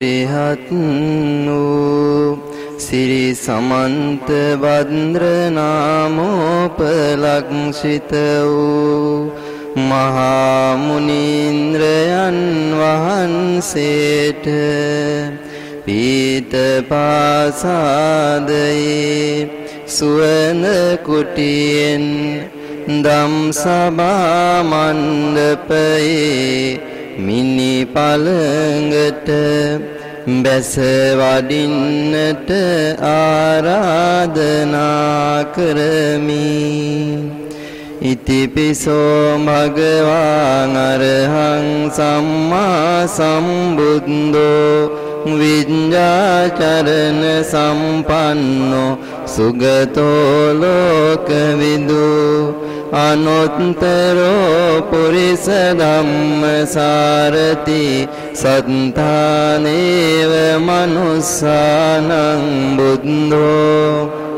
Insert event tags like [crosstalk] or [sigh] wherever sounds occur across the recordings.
රිහත් වූ සිරි සමන්ත වද්ද්‍ර නාමෝපලක්ෂිත වූ මහා මුනිంద్రයන් වහන්සේට පීත පාසාදයේ සුවඳ කුටියෙන් දම් සභා මණ්ඩපයේ මිනි පළඟට බැස වඩින්නට ආරාධනා කරමි. ඉතිපිසෝ භගවාන් අරහං සම්මා සම්බුද්ධෝ විඤ්ඤාචරණ සම්පන්නෝ සුගතෝ ලෝකවිදු අනුත්තරෝ පුරිස ධම්මසාරති සත්තානේව මනුස්සානං බුද්ධෝ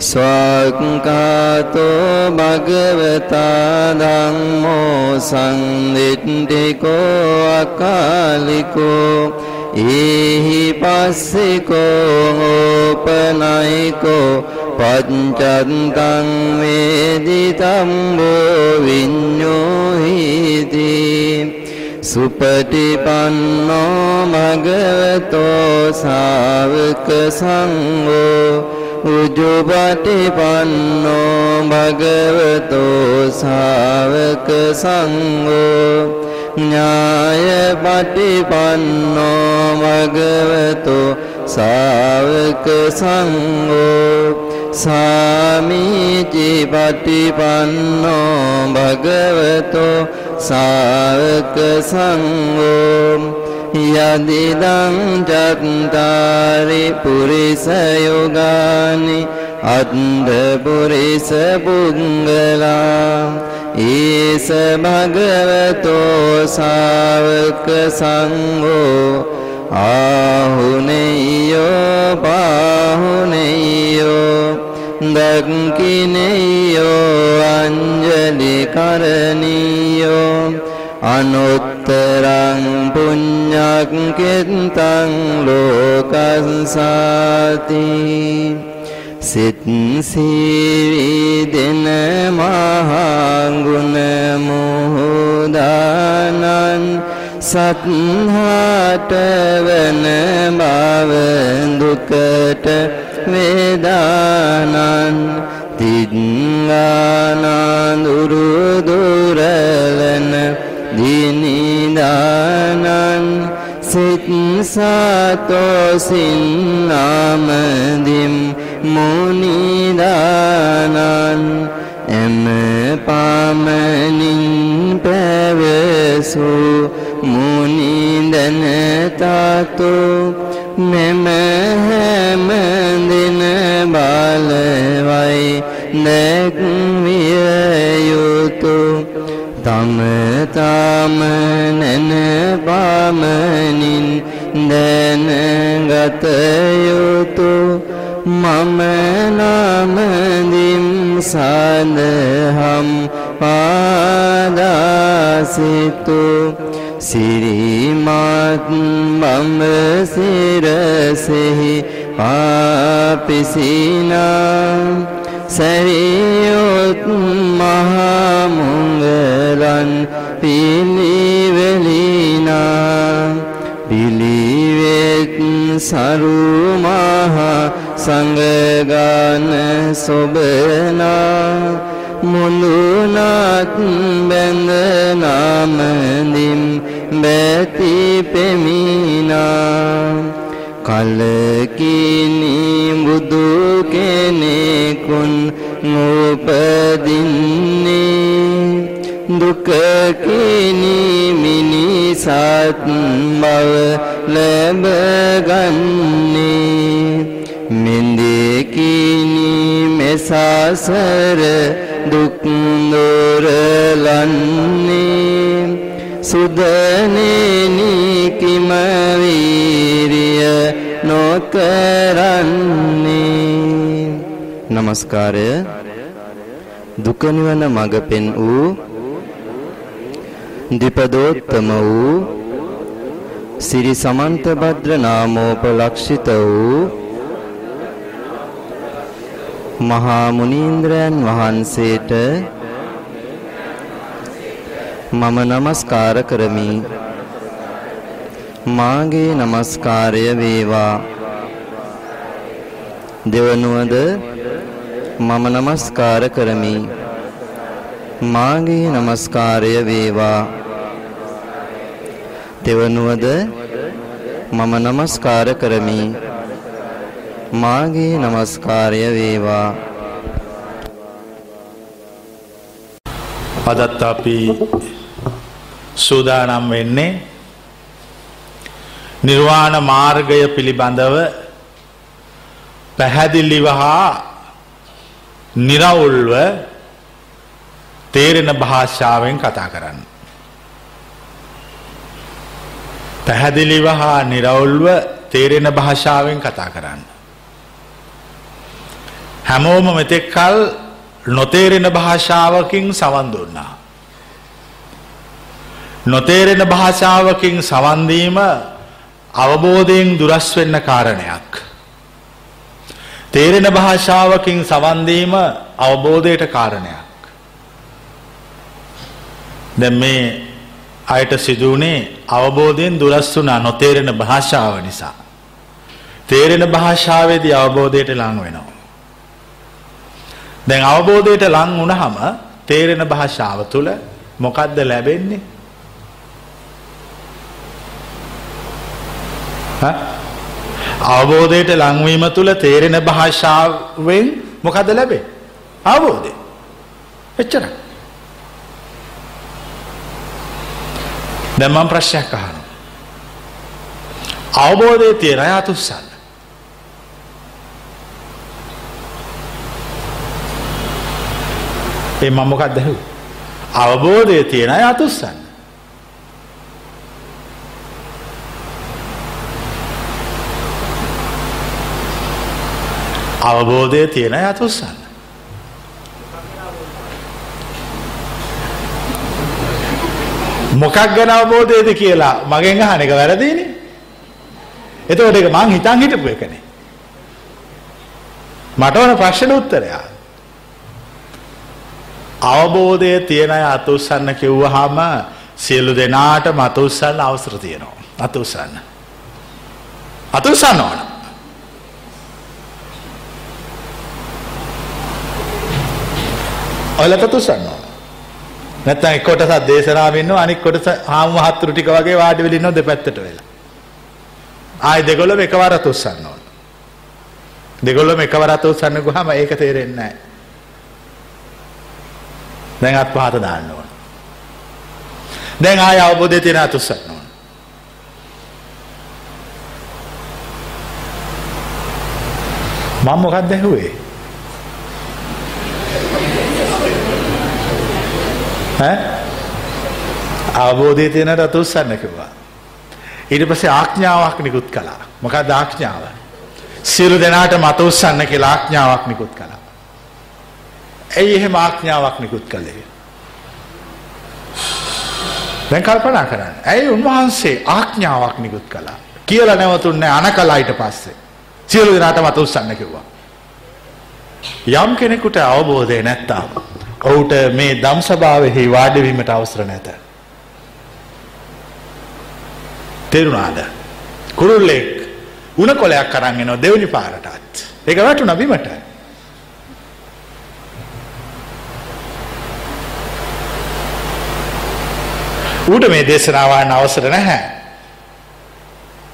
ස්වාක්කාතෝ භගවතා ධම්මෝ සංදිට්ඨිකෝ අකාලිකෝ ඒහි පස්සිකෝ ඕපනයිකෝ පච්චත්තං වේදිතම්බෝ විඤ්ඤෝහිති සුපටිපන්නෝ භගවතෝ ශාවක සංඝෝ උජුපටිපන්නෝ භගවතෝ ශාවක සංඝෝ ඥායපටිපන්නෝ භගවතෝ ශාවක සංඝෝ සාමීචි පටිපන්නෝ භගවතෝ ශාවක සංඝෝ යදිදං චත්තාරි පුරිස යෝගානි අන්ධ පුරිස පුංගලා ඊස භගවතෝ ශාවක සංඝෝ ආහුනේයෝ පාහුනේයෝ දක්කිනේයෝ අංජලි කරණීයෝ අනුත්තරං පුඤ්ඤක්කෙත්තං ලෝකස්සාති සිත් සීවිදෙන මහා ගුණ මොහදානං සත්හාට වන බව දුකට වේදානං තිංගානඳුරු දුරලන දිනිදානං සිත් සතෝ සින්නාමදිම් මුනිදානං එම පාමනින් පැවසු මුනිදන තාතෝ මෙම හැම දින බලවයි නැක්විය යුතු තම තාම නැන පාමනින් දැනගත යුතු මම නාමදිම් සඳහම් පාදාසිතු. සිරිමත් බඹ සිරසෙහි පාපිසිනා. සැරියොත් මහමුංගලන් පිළිවෙලිනා. පිළිවෙත් සරුමහා සංගගාන සොබනා මුළුනත් බැඳ නාමදිම් බැති පෙමිනා කලකිනි බුදු කෙනෙකුන් උපදින්නේ දුකකිනි මිනිසත් බව ලැබගන්නේ මෙන්දකිනි මෙසසර දුක් දොරලන්නේ. සුදනෙනි කිම වීරිය නොකරන්නේ. নমස්කාරය දුක නිවන මඟ පෙන් වූ දීපදෝත්තම වූ සිරි සමන්ත භද්‍ර නාමෝපලක්ෂිත වූ මහා මුනීන්ද්‍රයන් වහන්සේට මම নমස්කාර කරමි. මාගේ নমස්කාරය වේවා. දෙවනුවද මම নমස්කාර කරමි. මාගේ নমස්කාරය වේවා. දෙවනුවද මම নমස්කාර කරමි. මාගේ নমස්කාරය වේවා අදත් අපි සූදානම් වෙන්නේ නිර්වාණ මාර්ගය පිළිබඳව පැහැදිලිව හා නිරවුල්ව තේරෙන භාෂාවෙන් කතා කරන්න. පැහැදිලිව හා නිරවුල්ව තේරෙන භාෂාවෙන් කතා කරන්න. හැමෝම මෙතෙක් කල් නොතේරෙන භාෂාවකින් සවන් දුන්නා. නොතේරෙන භාෂාවකින් සවන්දීම අවබෝධයෙන් දුරස් වෙන්න කාරණයක්. තේරෙන භාෂාවකින් සවන්දීම අවබෝධයට කාරණයක්. දැ මේ අයට සිදුවනේ අවබෝධයෙන් දුරස් වුනා නොතේරෙන භාෂාව නිසා. තේරෙන භාෂාවේදී අවබෝධයට ලං වෙනවා. දැන් අවබෝධයට ලං වුණහම තේරෙන භාෂාව තුළ මොකක්ද ලැබෙන්නේ? අවබෝධයට ලංවීම තුළ තේරෙන භාෂාවෙන් මොකද ලැබේ? අවබෝධය. එච්චර දැම්මම් ප්‍රශ්යක් අහන අවබෝධය තියෙන අයතුස්සන්න ඒ මම මොකක් දැහු අවබෝධය තියෙන අය අතුස්සන්න. අවබෝධය තියෙන අය අතුස්සන්න. මොකක් ගැන අවබෝධයද කියලා මගෙන් අහන එක වැරදිනේ. එතකොට ඒක මං හිතන් හිටපු එකනේ. මට ඕන ප්‍රශ්න උත්තරයක්. අවබෝධය තියෙන අය අතුස්සන්න කිව්වහම සියලු දෙනාට මතුස්සන්න අවසර තියෙනවා. අතුස්සන්න. අතුස්සන්න ඕන. ඔයලට තුස්සන්න ඕන. නැත්තම් එක් කොටසක් දේශනාවෙ ඉන්නවා අනික් කොටස හාමු මහත්තුරු ටික වගේ වාඩි වෙලා ඉන්නවා දෙපැත්තට වෙලා. ආයි දෙගොල්ලම එකවර තුස්සන්න ඕන. දෙගොල්ලම එකවර තුස්සන්න ගියාම ඒක තේරෙන්නේ නැහැ. දැන් අත් පහත දාන්න ඕන. දැන් ආය අවබෝධය තියෙන අතුස්සන්න ඕන. මම මොකක්ද ඇහුවේ? ඈ අවබෝධය තියෙන අතුස්සන්න කිව්වා. ඊට පස්සේ ආඥාවක් නිකුත් කළා. මොකක්ද ආඥාව? සියලු දෙනාට මත උස්සන්න කියලා ආඥාවක් නිකුත් කළා. ඇයි එහෙම ආඥාවක් නිකුත් කළේ. දැන් කල්පනා කරන්න. ඇයි උන්වහන්සේ ආඥාවක් නිකුත් කළා. කියලා නැවතුන්නේ අන කලායිට පස්සේ. සියලු දෙනාට මත උස්සන්න කිව්වා. යම් කෙනෙකුට අවබෝධය නැත්තාම ඔහුට මේ දම් සභාවෙහි වාඩිවීමට අවසර නැත. තෙරුණාද. කුරුල්ලෙක් උණ කොලයක් කරන්ගෙනවා දෙවනි පාරටත්. ඒක වැටුණ බිමට. ඌට මේ දේශනාවන්න අවසර නැහැ.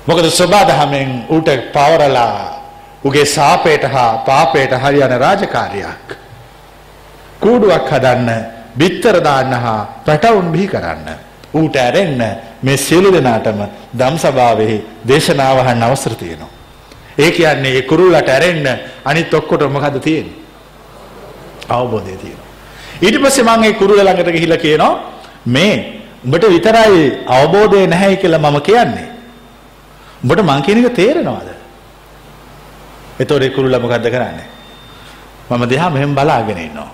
මොකද ස්වබාදහමෙන් ඌට පවරලා උගේ සාපයට හා පාපයට හරියන රාජකාරයක්. කූඩුවක් හදන්න බිත්තර දාන්න හා පැටවුන් බිහි කරන්න. ඌට ඇරෙන්න මේ සියලු දෙනාටම දම් සභාවෙහි දේශනාවහන්න අවසර තියෙනවා. ඒ කියන්නේ ඒ කුරුල්ලට ඇරෙන්න අනිත් ඔක්කොට මොකද තියෙන්නේ? අවබෝධය තියෙනවා. ඊට පස්සේ මම ඒ කුරුල්ල ළඟට ගිහිල්ලා කියනවා මේ උඹට විතරයි අවබෝධය නැහැ කියලා මම කියන්නේ. උඹට මං කියන එක තේරෙනවද? එතකොට ඒ කුරුල්ලා මොකද්ද කරන්නේ? මම දිහා මෙහෙම බලාගෙන ඉන්නවා.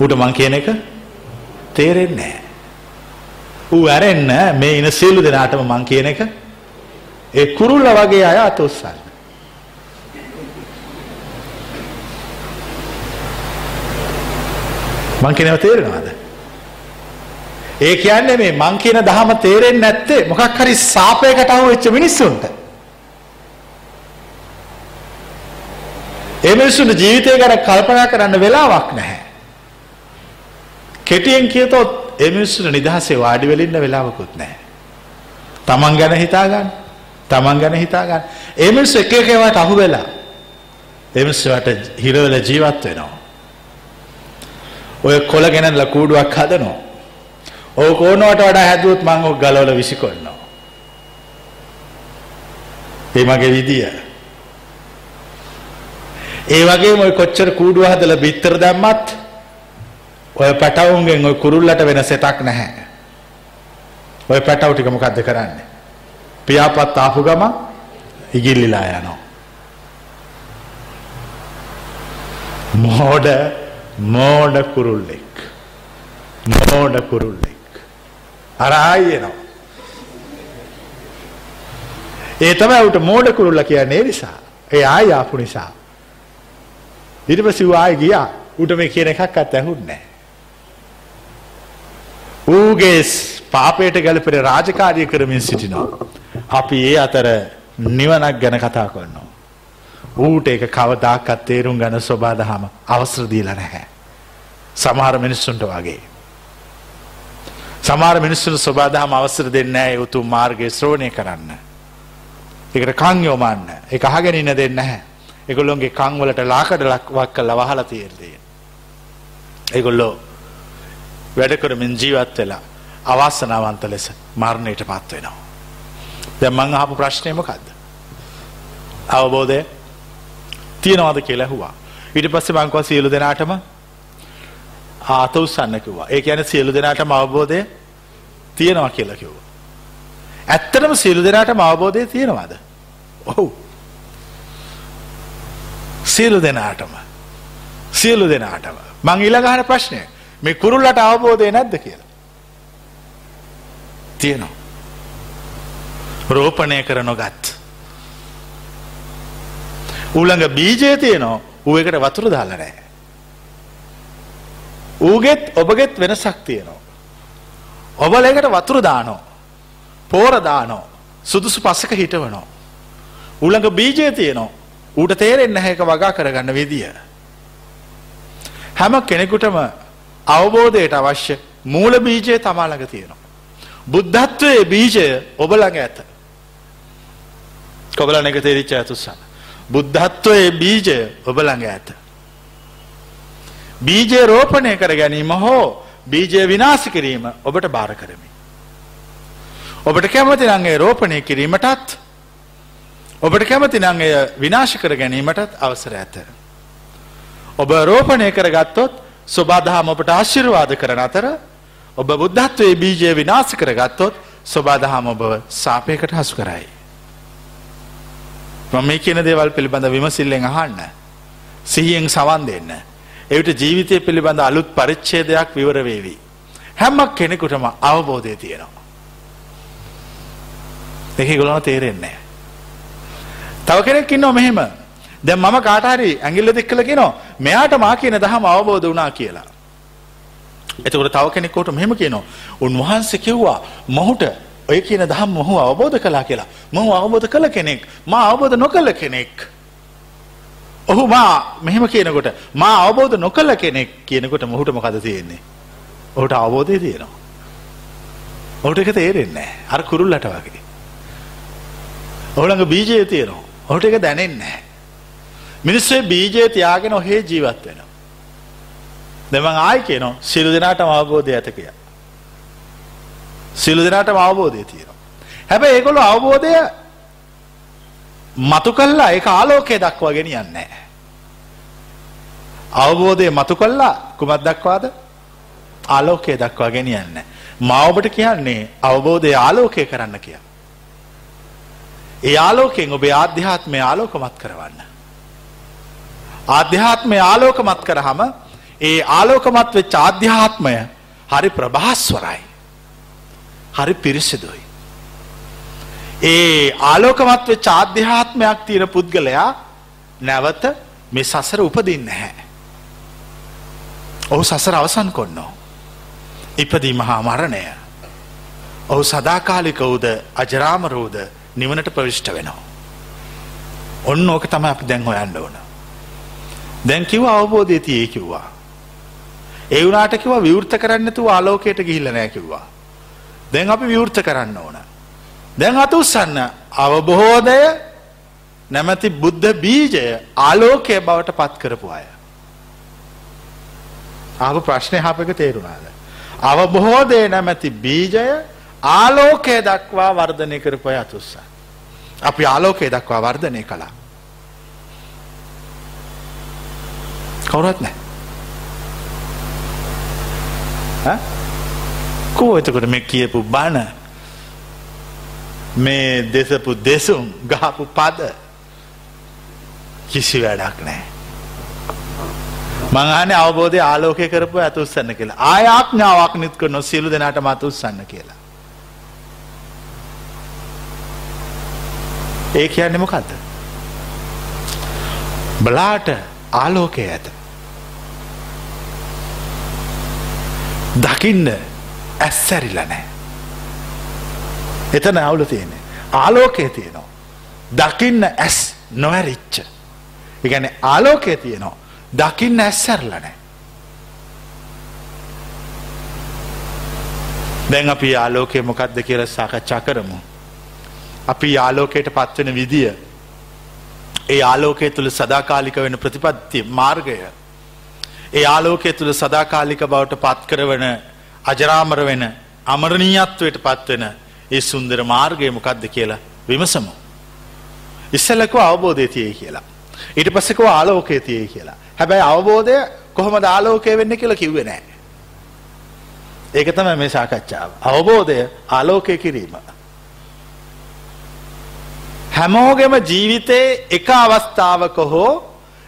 ඌට මං කියන එක තේරෙන්නේ නැහැ. ඌ ඇරෙන්න මේ ඉන සියලු දෙනාටම මං කියන එක ඒ කුරුල්ල වගේ අය අත උස්සන්න. මං කියනව තේරෙනවද? ඒ කියන්නේ මේ මං කියන දහම තේරෙන්නේ නැත්තේ මොකක් හරි සාපයකට අහු වෙච්ච මිනිස්සුන්ට. ඒ මිනිස්සුන්ට ජීවිතය ගැන කල්පනා කරන්න වෙලාවක් නැහැ. කෙටියෙන් කියතොත් ඒ මිනිස්සුන්ට නිදහසේ වාඩි වෙලා ඉන්න වෙලාවකුත් නැහැ. තමන් ගැන හිතා ගන්න. තමන් ගැන හිතා ගන්න. ඒ මිනිස්සු එක එක ඒවාට අහු වෙලා ඒ මිනිස්සුන්ට හිර වෙලා ජීවත් වෙනවා. ඔය කොළ ගෙනල්ලා කූඩුවක් හදනවා. ඔය කෝනවට වඩා හැදුවොත් මං ඔක් ගලවලා විසිකරනවා. ඒ මගේ විදිය. ඒ වගේම ඔය කොච්චර කූඩුව හදලා බිත්තර දැම්මත් ඔය පැටවුන්ගෙන් ඔය කුරුල්ලට වෙන සෙතක් නැහැ. ඔය පැටවු ටික මොකද්ද කරන්නේ? පියාපත් ආපු ගම ඉගිල්ලිලා යනවා. මෝඩ මෝඩ කුරුල්ලෙක්. මෝඩ කුරුල්ලෙක්. අර ආයෙනවා. ඒ තමයි උට මෝඩ කුරුල්ල කියන්නේ ඒ නිසා. ඒ ආය ආපු නිසා. ඊට පස්සේ ඌ ආයෙ ගියා. ඌට මේ කියන එකක්වත් ඇහුන්නේ නැහැ. ඌගේ පාපයට ගැලපෙන රාජකාරිය කරමින් සිටිනවා. අපි ඒ අතර නිවනක් ගැන කතා කරනවා. ඌට ඒක කවදාකත් තේරුම් ගන්න සොබා දහම අවසර දීලා නැහැ. සමහර මිනිස්සුන්ට වගේ. සමහර මිනිස්සුන් සොබා දහම අවසර දෙන්නේ නැහැ ඒ උතුම් මාර්ගය ශ්‍රවණය කරන්න. ඒකට කන් යොමන්න. ඒක අහගෙන ඉන්න දෙන්නේ නැහැ. ඒගොල්ලොන්ගේ කන් වලට ලාකඩ ලක්වක් කරලා වහලා තියෙන්නේ. ඒගොල්ලෝ වැඩ කරමින් ජීවත් වෙලා අවාසනාවන්ත ලෙස මරණයට පත් වෙනවා. දැන් මං අහපු ප්‍රශ්නය මොකද්ද? අවබෝධය තියනවාද කියලා ඇහුවා. ඊට පස්සේ මං කිව්වා සියලු දෙනාටම ආත උස්සන්න කිව්වා. ඒ කියන්නේ සියලු දෙනාටම අවබෝධය තියනවා කියලා කිව්වා. ඇත්තටම සියලු දෙනාටම අවබෝධය තියෙනවද? ඔව්. සියලු දෙනාටම. සියලු දෙනාටම. මං ඊළඟ අහන ප්‍රශ්නය මේ කුරුල්ලට අවබෝධය නැද්ද කියලා. තියෙනවා. රෝපණය කර නොගත්. ඌළඟ බීජය තියෙනවා ඌ එකට වතුර දාලා නැහැ. ඌගෙත් ඔබගෙත් වෙනසක් තියෙනවා. ඔබල එකට වතුර දානෝ. පෝර දානෝ. සුදුසු පස්සක හිටවනෝ. ඌළඟ බීජය තියෙනවා ඌට තේරෙන්නේ නැහැ ඒක වගා කරගන්න විදිය. හැම කෙනෙකුටම අවබෝධයට අවශ්‍ය මූල බීජය තමා ළඟ තියෙනවා. බුද්ධත්වයේ බීජය ඔබ ළඟ ඇත. කොබලන එක තේරිච්ච ඇතුස්සන්න. බුද්ධත්වයේ බීජය ඔබ ළඟ ඇත. බීජය රෝපණය කර ගැනීම හෝ බීජය විනාශ කිරීම ඔබට බාර කරමි. ඔබට කැමති නම් ඒ රෝපණය කිරීමටත් ඔබට කැමති නම් එය විනාශ කර ගැනීමටත් අවසර ඇත. ඔබ රෝපණය කර ගත්තොත් ස්වබාදහම ඔබට ආශිර්වාද කරන අතර ඔබ බුද්ධත්වයේ බීජය විනාශ කර ගත්තොත් ස්වබාදහම ඔබ සාපයකට හසු කරයි. මම මේ කියන දේවල් පිළිබඳ විමසිල්ලෙන් අහන්න. සිහියෙන් සවන් දෙන්න. එවිට ජීවිතය පිළිබඳ අලුත් පරිච්ඡේදයක් විවර වේවි. හැමක් කෙනෙකුටම අවබෝධය තියෙනවා. ඒක ඒගොල්ලන්ට තේරෙන්නේ තව කෙනෙක් ඉන්නවා මෙහෙම. දැන් මම කාට හරි ඇඟිල්ල දික් කළා කියනවා මෙයාට මා කියන දහම අවබෝධ වුණා කියලා. එතකොට තව කෙනෙකුට මෙහෙම කියනවා උන්වහන්සේ කිව්වා මොහුට ඔය කියන දහම් මොහු අවබෝධ කළා කියලා. මොහු අවබෝධ කළ කෙනෙක් මා අවබෝධ නොකළ කෙනෙක්. ඔහු මා මෙහෙම කියනකොට මා අවබෝධ නොකළ කෙනෙක් කියනකොට මොහුට මොකද තියෙන්නේ. ඔහුට අවබෝධය තියෙනවා. ඔහුට එක තේරෙන්නේ අර කුරුල්ලට වගේ. ඔහුළඟ බීජය තියෙනවා. ඔහුට එක දැනෙන්නේ නැහැ. මිනිස්සේ බීජය තියාගෙන ඔහේ ජීවත් වෙනවා. දෙමං ආයි කියනවා සියලු දෙනාටම අවබෝධය ඇත කිය. සියලු දෙනාටම අවබෝධය තියෙනවා. හැබැයි ඒගොල්ලෝ අවබෝධය මතු කල්ලා ඒක ආලෝකය දක්වා ගෙනියන්නේ අවබෝධය මතු කල්ලා කුමක් දක්වාද ආලෝකය දක්වා ගෙනියන්නේ මා ඔබට කියන්නේ අවබෝධය ආලෝකය කරන්න කිය. ඒ ආලෝකයෙන් ඔබේ ආධ්‍යාත්මය ආලෝකමත් කරවන්න. ආධ්‍යාත්මය ආලෝකමත් කරහම ඒ ආලෝකමත් වෙච්ච ආධ්‍යාත්මය හරි ප්‍රභාස්වරයි. හරි පිරිසිදුයි. ඒ ආලෝකමත් වෙච්ච ආධ්‍යාත්මයක් තියෙන පුද්ගලයා නැවත මේ සසර උපදින්නේ නැහැ. ඔහු සසර අවසන් කොන්නෝ. ඉපදී මහා මරණය. ඔහු සදාකාලිකවුද අජරාමරූද නිවනට ප්‍රවිෂ්ට වෙනවා. ඔන්න ඕක තම අපි දැන් හොයන්න ඕන. දැන් කිව්ව අවබෝධය තියේ කිව්වා. ඒ වුණාට කිව්වා විවෘත කරන්න නැතුව ආලෝකයට ගිහිල්ලා නැහැ කිව්වා. දැන් අපි විවෘත කරන්න ඕන. දැන් අත උස්සන්න අවබෝධය නැමැති බුද්ධ බීජය ආලෝකය බවට පත් කරපු අය. ආපු ප්‍රශ්නය හපක තේරුණාද. අවබෝධය නැමැති බීජය ආලෝකය දක්වා වර්ධනය කරපය අතුස්ස. අපි ආලෝකය දක්වා වර්ධනය කළා. කවුරත් නෑ. කෝ එතකොට මේ කියපු බණ මේ දෙසපු දෙසුම් ගහපු පද කිසි වැඩක් නෑ. මංහන අවබෝධය ආලෝකය කරපු ඇතුස්සන්න කියලා ආයාඥාවක් නිත් කරන සියලු දෙනාට මතුස්සන්න කියලා. ඒ කියන්නේ මොකක්ද. බලාට ආලෝකය ඇත. දකින්න ඇස්සැරිල නෑ. එතන අවුල තියෙන. ආලෝකය තියෙනවා. දකින්න ඇස් නොවැරිච්ච. ඉගැන ආලෝකය තියෙනවා. දකින්න ඇස්සැරල නෑ. දැන් අපි ආලෝකය මොකක්ද කියල සාකච්ඡා කරමු. අපි ආලෝකයට පත්වෙන විදිය ඒ ආලෝකය තුළ සදාකාලික වෙන ප්‍රතිපත්ති මාර්ගය ඒ ආලෝකය තුළ සදාකාලික බවට පත් කරවන අජරාමර වෙන අමරණීයත්වයට පත්වෙන ඒ සුන්දර මාර්ගය මොකක්ද කියලා විමසමු. ඉස්සලකව අවබෝධය තියේ කියලා. ඊට පස්සකව ආලෝකය තියේ කියලා. හැබැයි අවබෝධය කොහොම දාලෝකය වෙන්න කියලා කිව්වෙ නෑ. ඒක තම මේ සාකච්ඡාව. අවබෝධය ආලෝකය කිරීම. හැමෝගෙම ජීවිතයේ එක අවස්ථාවක හෝ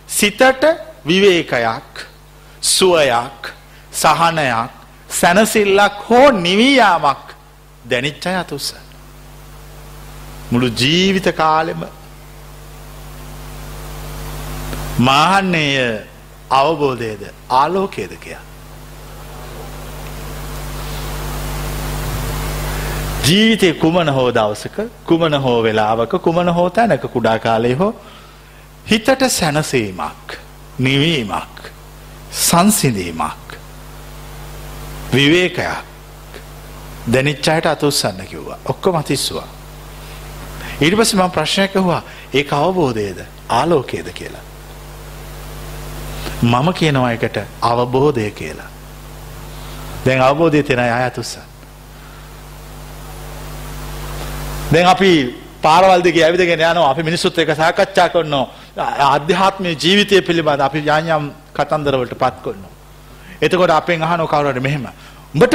සිතට විවේකයක් සුවයක් සහනයක් සැනසිල්ලක් හෝ නිවීයාමක් දැනිච්චය අතුස්ස. මුළු ජීවිත කාලෙම මාහන්නේය අවබෝධයද ආලෝකයද කියා. ජීවිතය කුමන හෝ දවසක කුමන හෝ වෙලාවක කුමන හෝ තැනක කුඩා කාලය හෝ හිතට සැනසීමක් නිවීමක් සංසිඳීමක් විවේකයක් දැනිච්චායට අතුස්සන්න කිව්වා ඔක්කො මතිස්වා. ඊට පස මම ප්‍රශ්නයක හවා ඒ අවබෝධයද ආලෝකයද කියලා. මම කියනවා එකට අවබෝධය කියලා. දැන් අවබෝධය තියෙන අයතුස්ස. දැන් අපි පාරවල්දික ඇවිදගෙන යනවා අපි මිනිස්සුත් එක සාකච්ඡා කරනවා අධ්‍යාත්මය ජීවිතය පිළිබඳ අපි යාඥම් කතන්දරවලට පත් කරනවා. එතකොට අපෙන් අහනෝ කවරට මෙහෙම. උඹට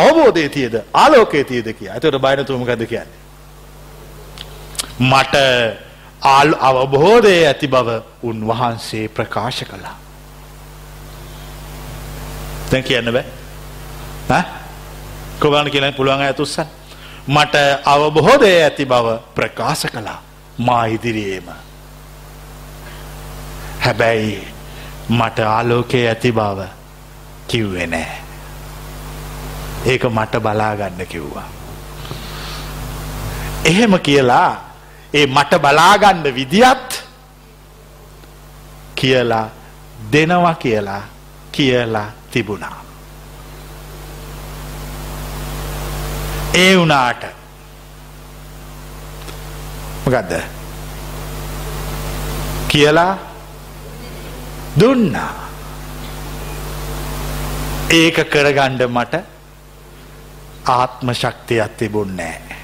අවබෝධය තියද ආලෝකය තියද කිය ඇතට බයිනතුමකද කියන්නේ. මට ආල් අවබෝධය ඇති බව උන්වහන්සේ ප්‍රකාශ කළා. දැන් කියන්න බෑ. කොබාන කියන පුළුවන් ඇතුස්සන් මට අවබොහෝදය ඇති බව ප්‍රකාශ කළා. මා ඉදිරියේම. හැබැයි මට ආලෝකයේ ඇති බව කිව්වෙ නෑ. ඒක මට බලාගන්න කිව්වා. එහෙම කියලා ඒ මට බලාගන්න විදිහත් කියලා දෙනවා කියලා කියලා තිබුණා. ඒ වුණාට මොකක්ද කියලා දුන්නා. ඒක කරගණ්ඩ මට ආත්ම ශක්තියක් තිබුන්නෑ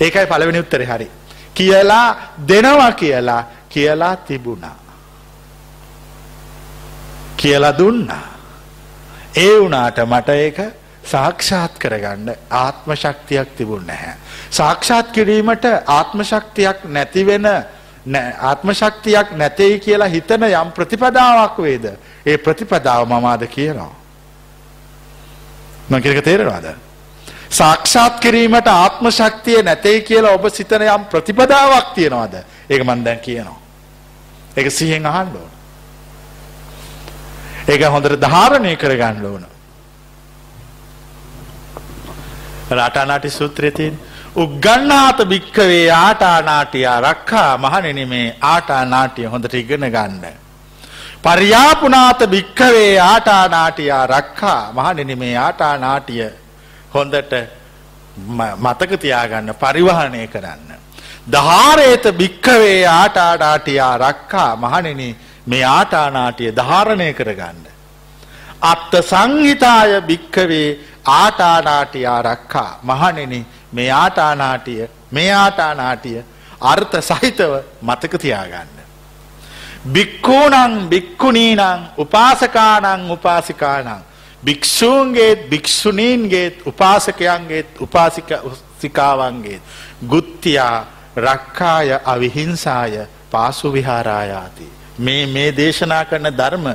ඒකයි පළවෙනි උත්තරේ හරි කියලා දෙනවා කියලා කියලා තිබුණා. කියලා දුන්නා. ඒ වුණාට මට ඒක සාක්ෂාත් කරගන්න ආත්ම ශක්තියක් තිබුණ නැහැ. සාක්ෂාත් කිරීමට ආත්ම ශක්තියක් නැතිවෙන ආත්ම ශක්තියක් නැතෙයි කියලා හිතන යම් ප්‍රතිපදාවක් වේද. ඒ ප්‍රතිපදාව මමාද කියනවා. මංකිරක තේරවාද. සාක්ෂාත් කිරීමට ආත්ම ශක්තිය නැතේ කියලා ඔබ සිතන යම් ප්‍රතිපදාවක් තියෙනවද? ඒක මම දැන් කියනවා. ඒක සිහියෙන් අහන්න ඕන. ඒක හොඳට ධාරණය කරගන්න ඕන. රටානාටි සූත්‍රයේ තියෙන උග්ගන්නාත භික්කවේ ආටානාටිය රක්ඛා මහණෙනි මේ ආටානාටිය හොඳට ඉගෙන ගන්න. පරියාපුනාත භික්කවේ ආටානාටිය රක්ඛා මහණෙනි මේ ආටානාටිය හොඳට මතක තියාගන්න පරිවහනය කරන්න. ධාරේත භික්කවේ ආටානාටියා රක්ඛා මහණෙනි මේ ආටානාටිය ධාරණය කරගන්න. අත්ත සංහිතාය භික්කවේ ආටානාටියා රක්කා මහණෙනි මේ ආටානාටිය මේ ආටානාටිය අර්ථ සහිතව මතක තියාගන්න. භික්ඛූණං භික්ඛුණීනං උපාසකානං උපාසිකානං. භික්ෂූන්ගේත් භික්ෂුණීන්ගේත් උපාසකයන්ගේත් උපාසිකාවන්ගේත් ගුත්තියා රක්කාය අවිහිංසාය පාසු විහාරායාති මේ මේ දේශනා කරන ධර්ම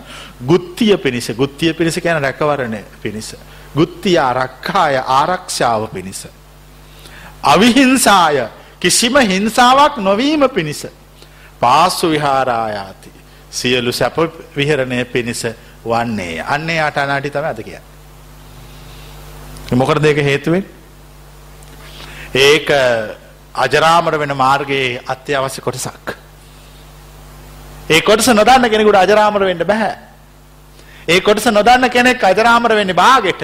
ගුත්තිය පිණිස ගුත්තිය පිණිස කියන රැකවරණය පිණිස. ගුත්තිය ආරක්ෂාය ආරක්ෂාව පිණිස. අවිහිංසාය කිසිම හිංසාවක් නොවීම පිණිස. පාස්සු විහාරායාති සියලු සැප විහරණය පිණිස වන්නේ අන්නේ යට අනාටි තමයි අද කියන්නේ. මොකටද ඒක හේතුවෙන්? ඒක අජරාමර වෙන මාර්ගයේ අත්‍යවශ්‍ය කොටසක්. ඒ කොටස නොදන්න කෙනෙකුට අජරාමර වෙන්න බෑ. ඒ කොටස නොදන්න කෙනෙක් අජරාමර වෙන්නේ බාගෙට.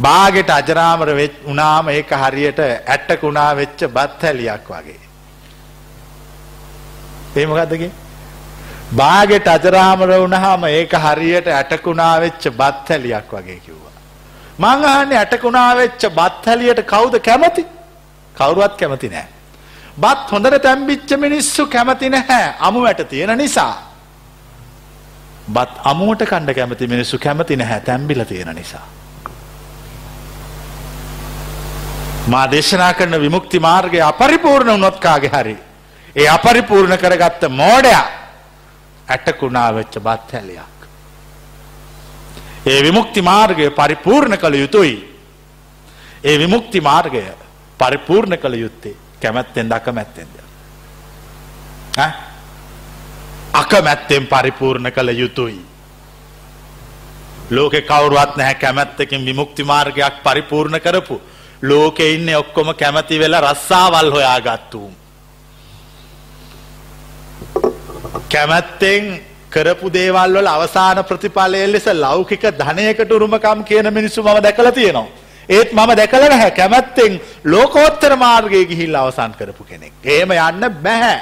බාගෙට අජරාමර වුණාම ඒක හරියට ඇට්ටක උනා වෙච්ච බත් හැලියක් වගේ. ඒ මොකද්ද කියන්නේ? බාගෙට අජරාමර වුණාම ඒක හරියට ඇටකුණා වෙච්ච බත් හැලියක් වගේ කිව්වා. මං අහන්නේ ඇටකුණා වෙච්ච බත් හැලියට කවුද කැමති? කවුරුවත් කැමති නෑ. බත් හොඳට තැම්බිච්ච මිනිස්සු කැමති නැහැ අමු වැට තියෙන නිසා. බත් අමුවට කණ්ඩ කැමති මිනිස්සු කැමති නැහැ තැම්බිල තියෙන නිසා. මා දේශනා කරන විමුක්ති මාර්ගය අපරිපූර්ණ වුණොත් කාගේ හරි. ඒ අපරිපූර්ණ කරගත්ත මෝඩයා ඇටකුණා වෙච්ච බත් හැලයක්. ඒ විමුක්ති මාර්ගය පරිපූර්ණ කළ යුතුයි. ඒ විමුක්ති මාර්ගය පරිපූර්ණ කළ යුත්තේ කැමැත්තෙන් අකමැත්තෙන්ද. අකමැත්තෙන් පරිපූර්ණ කළ යුතුයි. ලෝකෙ කවරුවත් නැහැ කැමැත්තකින් විමුක්ති මාර්ගයක් පරිපූර්ණ කරපු. ලෝකෙ ඉන්න ඔක්කොම කැමති වෙලා රස්සාවල් හොයා ගත්තුම්. කැමැත්තෙන් කරපු දේවල් වල අවසාන ප්‍රතිඵලය ලෙස ලෞකික ධනයකට උරුමකම් කියන මිනිස්සු මම දැකලා තියෙනවා. ඒත් මම දැකලා නැහැ කැමැත්තෙන් ලෝකෝත්තර මාර්ගයේ ගිහිල්ලා අවසන් කරපු කෙනෙක්. එහෙම යන්න බෑ.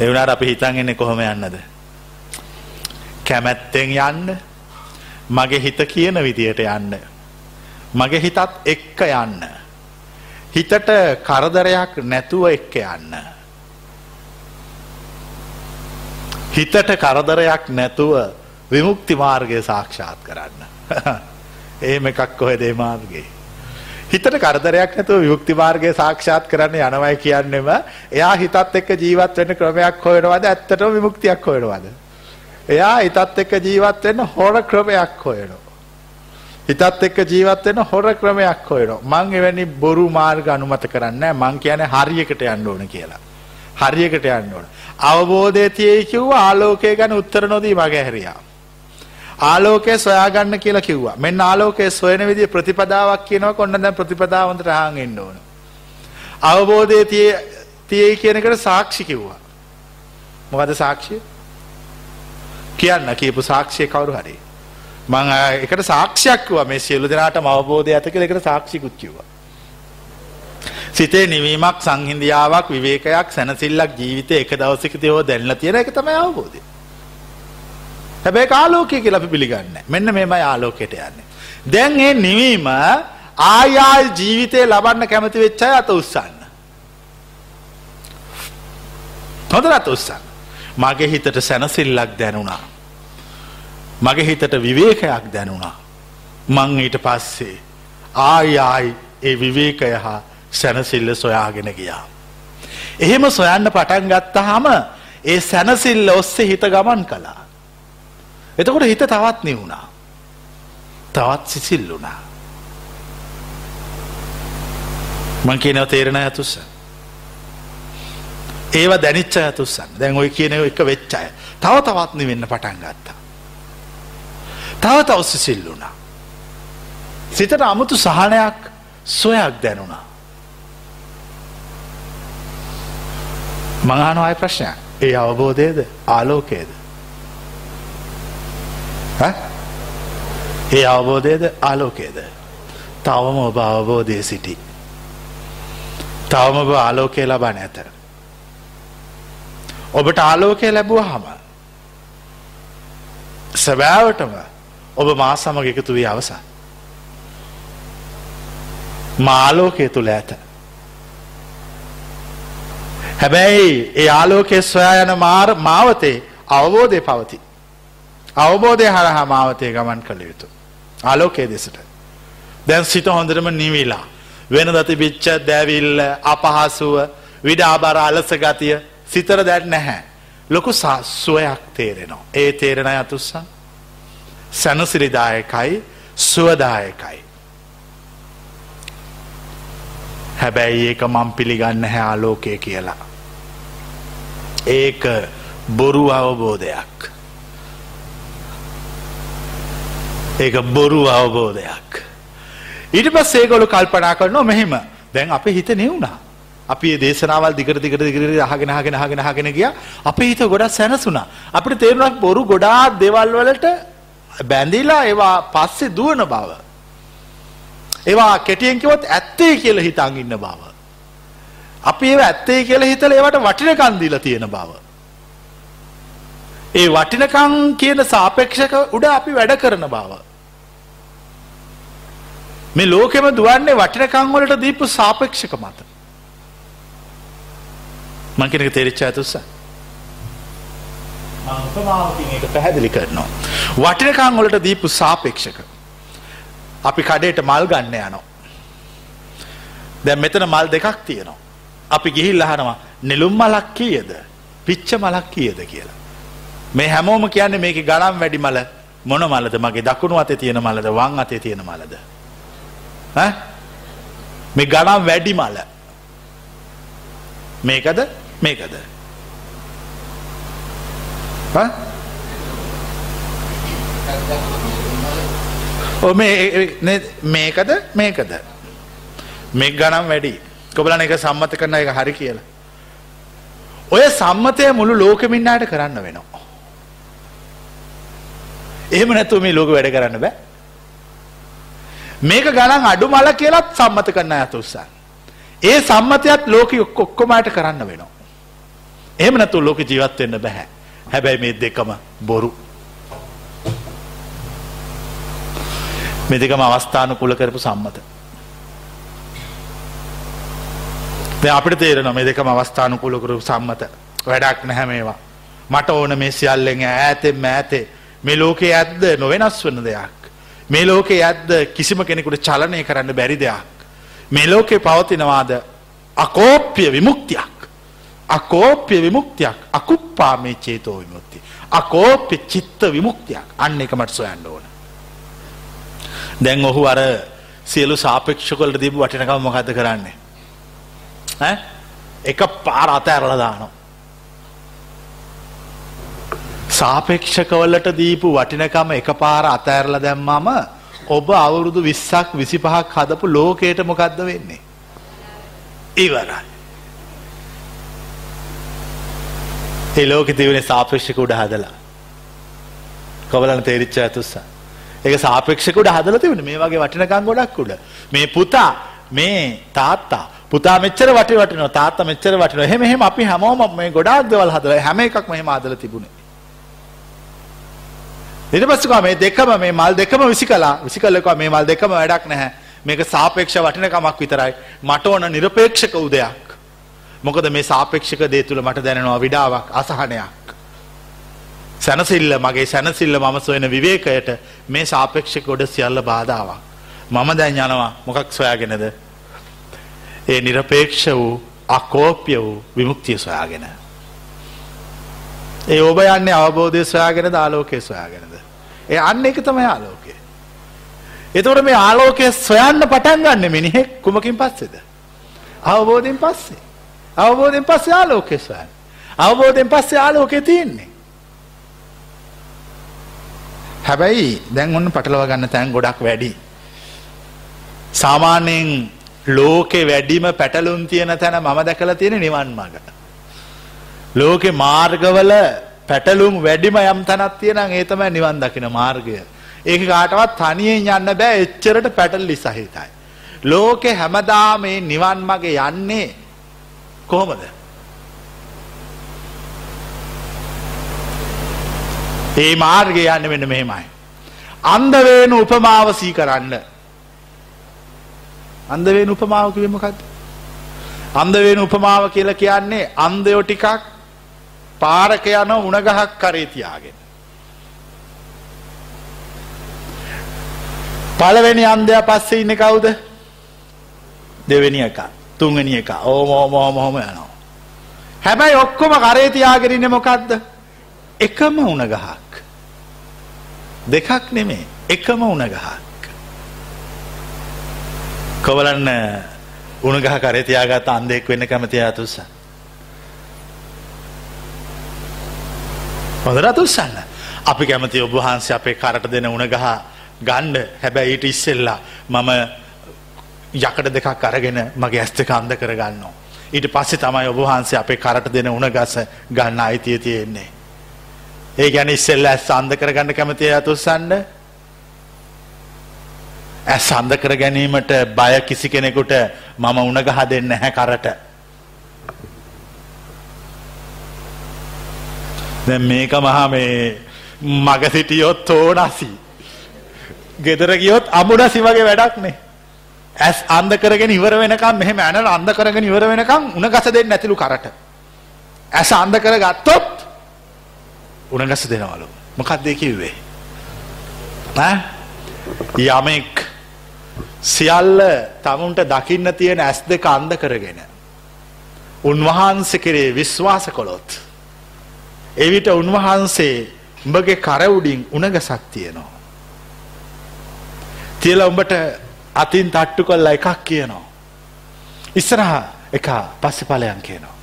ඒ වුණාට අපි හිතන් ඉන්නේ කොහොම යන්නද? කැමැත්තෙන් යන්න. මගේ හිත කියන විදියට යන්න. මගේ හිතත් එක්ක යන්න. හිතට කරදරයක් නැතුව එක්ක යන්න. හිතට කරදරයක් නැතුව විමුක්ති මාර්ගය සාක්ෂාත් කරන්න. [laughs] එහෙම එකක් කොහෙද ඒ මාර්ගේ. හිතට කරදරයක් නැතුව විමුක්ති මාර්ගය සාක්ෂාත් කරන්න යනවයි කියන්නෙම එයා හිතත් එක්ක ජීවත් වෙන්න ක්‍රමයක් හොයනවද ඇත්තටම විමුක්තියක් හොයනවද? එයා හිතත් එක්ක ජීවත් වෙන්න හොර ක්‍රමයක් හොයනවා. හිතත් එක්ක ජීවත් වෙන්න හොර ක්‍රමයක් හොයනවා. මං එවැනි බොරු මාර්ග අනුමත කරන්නේ මං කියන්නේ හරියකට යන්න ඕන කියලා. හරියකට යන්න ඕන. අවබෝධය තියෙයි කිව්වා ආලෝකය ගැන උත්තර නොදී මගේ හැරියා. ආලෝකය සොයාගන්න කියලා කිව්වා. මෙන්න ආලෝකය සොයන විදිහ ප්‍රතිපදාවක් කියනවා කොන්න දැන් ප්‍රතිපදාව හොඳට අහන් ඉන්න ඕන. අවබෝධයේ තියේ තියේ කියන එකට සාක්ෂි කිව්වා. මොකද සාක්ෂිය? කියන්න කියපු සාක්ෂිය කවුරු හරි. මම එකට සාක්ෂියක් කිව්වා මේ සියලු දෙනාටම අවබෝධය ඇත කියලා එකට සාක්ෂිකුත් කිව්වා. සිතේ නිවීමක් සංහිඳියාවක් විවේකයක් සැනසෙල්ලක් ජීවිතේ එක දවසකදී හෝ දැනලා තියෙන එක තමයි අවබෝධය. හැබැයි ආලෝකය කියලා අපි පිළිගන්නේ මෙන්න මේමයි ආලෝකයට යන්නේ. දැන් මේ නිවීම ආය ආය ජීවිතේ ලබන්න කැමති වෙච්ච අය අත උස්සන්න. හොඳට අත උස්සන්න. මගේ හිතට සැනසෙල්ලක් දැනුණා. මගේ හිතට විවේකයක් දැනුණා. මං ඊට පස්සේ ආය ආයි ඒ විවේකය හා සැනසිල්ල සොයාගෙන ගියා. එහෙම සොයන්න පටන් ගත්තාම ඒ සැනසිල්ල ඔස්සේ හිත ගමන් කළා. එතකොට හිත තවත් නිවුණා. තවත් සිසිල් වුණා. මං කියනව තේරෙන ඇතුස්ස. ඒව දැනිච්ච ඇතුස්සන්න දැන් ඔය කියන එක වෙච්චාය තව තවත්නි වෙන්න පටන් ගත්තා. තව තව සිසිල් වුණා. සිතට අමුතු සහනයක් සොයක් දැනුණා. මංහන අය ප්‍රශ්නයක්. ඒ අවබෝධයද? ආලෝකයේද? ඒ අවබෝධයද? ආලෝකයේද? තවම ඔබ අවබෝධය සිටි. තවම ඔබ ආලෝකය ලබා නැත ඔබට ආලෝකය ලැබුව හම සැබෑවටම ඔබ මා සමග එකතු වී අවසා මාලෝකය තුළ ඇත. හැබැයි ඒ ආලෝකය සොයා යන මාර මාවතේ අවබෝධය පවති. අවබෝධය හරහා මාවතය ගමන් කළ යුතු. ආලෝකයේ දෙසට. දැන් සිත හොඳටම නිවිලා. වෙන දති බිච්ච දැවිල්ල අපහසුව විඩාබර අලස ගතිය සිතර දැත් නැහැ. ලොකු සුවයක් තේරෙනවා. ඒ තේරෙන අතුස්සන්. සැනසිරිදායකයි සුවදායකයි. හැබැයි ඒක මං පිළිගන්න හැ ආලෝකය කියලා. ඒක බොරු අවබෝධයක්. ඒක බොරු අවබෝධයක්. ඊට පස් ඒගොලු කල්පනා කරනවා මෙහෙම දැන් අප හිත නෙවුණා. අපි දේශනාවල් දිගට දිගට දිගට අහගෙන අහගෙන අහගෙන අහගෙන ගියා අපේ හිත ගොඩක් සැනසුණා. අපිට තේරුණා බොරු ගොඩාක් දේවල් වලට බැඳිලා ඒවා පස්සේ දුවන බව. ඒවා කෙටියෙන් කිව්වොත් ඇත්තේ කියලා හිතන් ඉන්න බව. අපි ඒව ඇත්තේ කියලා හිතලා ඒවට වටිනකම් දීලා තියෙන බව. ඒ වටිනකම් කියන සාපේක්ෂක උඩ අපි වැඩ කරන බව. මේ ලෝකෙම දුවන්නේ වටිනකම් වලට දීපු සාපේක්ෂක මත. මං කියන එක තේරිච්ච ඒක පැහැදිලි කරනවා. වටිනකම් වලට දීපු සාපේක්ෂක. අපි කඩේට මල් ගන්න යනවා. දැන් මෙතන මල් දෙකක් තියෙනවා. අපි ගිහිල් අහනවා නෙළුම් මලක් කීයද? පිච්ච මලක් කීයද කියලා. මේ හැමෝම කියන්නේ මේක ගණන් වැඩි මල. මොන මලද? මගේ දකුණු අතේ තියෙන මලද? වම් අතේ තියෙන මලද? මේ ගණන් වැඩි මල. මේකද? මේකද? ඔ මේකද? මේකද? මේ ගනම් වැඩි. කොබලන එක සම්මත කරන එක හරි කියලා. ඔය සම්මතය මුළු ලෝකමින්නාට කරන්න වෙනවා. එහෙම නැතුව මේ ලෝක වැඩ කරන්න බෑ. මේක ගණන් අඩු මල කියලත් සම්මත කරන්න ඇත උත්සන්. ඒ සම්මතයත් ලෝක ඔක්කොමට කරන්න වෙනවා. එහෙම නැතු ලෝක ජීවත්වෙන්න බැහැ. හැබැයි මේ දෙකම බොරු. මේ දෙකම අවස්ථාන කුල කරපු සම්මත. අපිට තේරෙන මේ දෙකම අවස්ථානුකූලකරු සම්මත වැඩක් නැහැ මේවා. මට ඕන මේ සියල්ලෙන් ඈතෙන් ඈතේ මේ ලෝකයේ ඇද්ද නොවෙනස් වන දෙයක්. මේ ලෝකයේ ඇද්ද කිසිම කෙනෙකුට චලනය කරන්න බැරි දෙයක්. මේ ලෝකේ පවතිනවාද අකෝප්‍ය විමුක්තියක්. අකෝප්‍ය විමුක්තියක් අකුප්පා මේ චේතෝ විමුක්ති. අකෝප්‍ය චිත්ත විමුක්තියක් අන්න එක මට සොයන්න ඕන. දැන් ඔහු අර සියලු සාපේක්ෂකොල්ට දීපු වටිනකම මොකද කරන්නේ. එක පාර අතඇරල දානවා. සාපේක්ෂකවලට දීපු වටිනකම එක පාර අතඇරල දැම්මම ඔබ අවුරුදු විස්සක් විසි පහක් හදපු ලෝකයට මොකක්ද වෙන්නේ. ඉවරයි. ඒ ලෝක තිවුණේ සාපේක්ෂක උඩ හදලා. කොබලන තේරිච්ච ඇතුස්සා. ඒක සාපේක්ෂකුඩ හදල තිබුණ මේ වගේ වටිනකං ගොඩක් උඩ. මේ පුතා මේ තාත්තා පුතා මෙච්චර වට වටිනවා තාත්තා මෙච්චර වටිනවා. එහෙම එහෙම අපි හැමෝම මේ ගොඩාක් දේවල් හදලා හැම එකක්ම එහෙම හදලා තිබුණේ. ඊට පස්සේ කෝ මේ දෙකම මේ මල් දෙකම විසිකලා විසිකලා කෝ මේ මල් දෙකම වැඩක් නැහැ. මේක සාපේක්ෂ වටිනකමක් විතරයි. මට ඕන নিরপেক্ষක උදයක්. මොකද මේ සාපේක්ෂක දේ තුල මට දැනෙනවා විඩාවක් අසහනයක්. සැනසෙල්ල මගේ සැනසෙල්ල මම සොයන විවේකයට මේ සාපේක්ෂක උඩ සියල්ල බාධාවක්. මම දැන් යනවා මොකක් සොයාගෙනද? ඒ නිරපේක්ෂ වූ අකෝප්‍ය වූ විමුක්තිය සොයාගෙන. ඒ ඔබ යන්නේ අවබෝධය සොයාගෙන දාලෝකය සොයාගෙනද. ඒ අන්න එක තමයි ආලෝකය. එතකොට මේ ආලෝකය සොයන්න පටන් ගන්න මිනිහෙක් කුමකින් පස්සේද? අවබෝධයෙන් පස්සේ. අවබෝධයෙන් පස්සේ ආලෝකය සොයන්න. අවබෝධයෙන් පස්සේ ආලෝකය තියෙන්නේ. හැබැයි දැන් ඔන්න පටලවා ගන්න තැන් ගොඩක් වැඩි. සාමාන්‍යයෙන් ලෝකේ වැඩිම පැටලුම් තියෙන තැන මම දැකලා තියෙන නිවන් මාර්ග. ලෝකේ මාර්ගවල පැටලුම් වැඩිම යම් තැනක් තියෙනම් ඒ තමයි නිවන් දකින මාර්ගය. ඒක කාටවත් තනියෙන් යන්න බෑ එච්චරට පැටලි සහිතයි. ලෝකේ හැමදාම මේ නිවන් මගේ යන්නේ කොහොමද? ඒ මාර්ගය යන්නේ මෙන්න මෙහෙමයි. අන්ධ වේන උපමාව සී කරන්න. අන්ධ වේන උපමාව කිව්වේ මොකද්ද? අන්ධ වේන උපමාව කියලා කියන්නේ අන්ධයෝ ටිකක් පාරක යන උණ ගහක් කරේ තියාගෙන. පළවෙනි අන්ධයා පස්සේ ඉන්නේ කවුද? දෙවෙනි එක, තුන්වෙනි එක. ඕම ඕම ඕම ඕම යනවා. හැබැයි ඔක්කොම කරේ තියාගෙන ඉන්නේ මොකද්ද? එකම උණ ගහක්. දෙකක් නෙමේ එකම උණ ගහක්. කොවලන්න උණ ගහ කරේ තියාගත් අන්දෙක් වෙන්න කැමති අතුස්ස. හොඳට අතුස්සන්න. අපි කැමති ඔබ වහන්සේ අපේ කරට දෙන උණ ගහ ගන්න හැබැයි ඊට ඉස්සෙල්ලා මම යකඩ දෙකක් අරගෙන මගේ ඇස් දෙක අන්ධ කරගන්නවා. ඊට පස්සේ තමයි ඔබ වහන්සේ අපේ කරට දෙන උණ ගස ගන්න අයිතිය තියෙන්නේ. ඒ ගැන ඉස්සෙල්ල ඇස් අන්ද කරගන්න කැමතිය අතුස්සන්න ඇස් අන්ද කර ගැනීමට බය කිසි කෙනෙකුට මම උනගහ දෙන්න හැ කරට. දැ මේක මහා මේ මග සිටියොත් තෝනසි ගෙදර ගියොත් අමුඩසි වගේ වැඩක්නේ ඇස් අන්ද කරගෙන ඉවර වෙනකම් මෙහෙම ඇනල අන්ද කරගෙන ඉවර වෙනකම් උණ ගස දෙන්න ඇතිලු කරට. ඇස අන්ද කර ගත්තොත් උණගස දෙනවලු. මොකක්ද ඒ කිව්වේ? ඈ? යමෙක් සියල්ල තමුන්ට දකින්න තියෙන ඇස් දෙක අන්ධ කරගෙන උන්වහන්සේ කෙරේ විශ්වාස කළොත් එවිට උන්වහන්සේ උඹගේ කර උඩින් උණගසක් තියෙනවා. තියලා උඹට අතින් තට්ටු කළා එකක් කියනවා. ඉස්සරහා එක පස්සේ ඵලයන් කියනවා.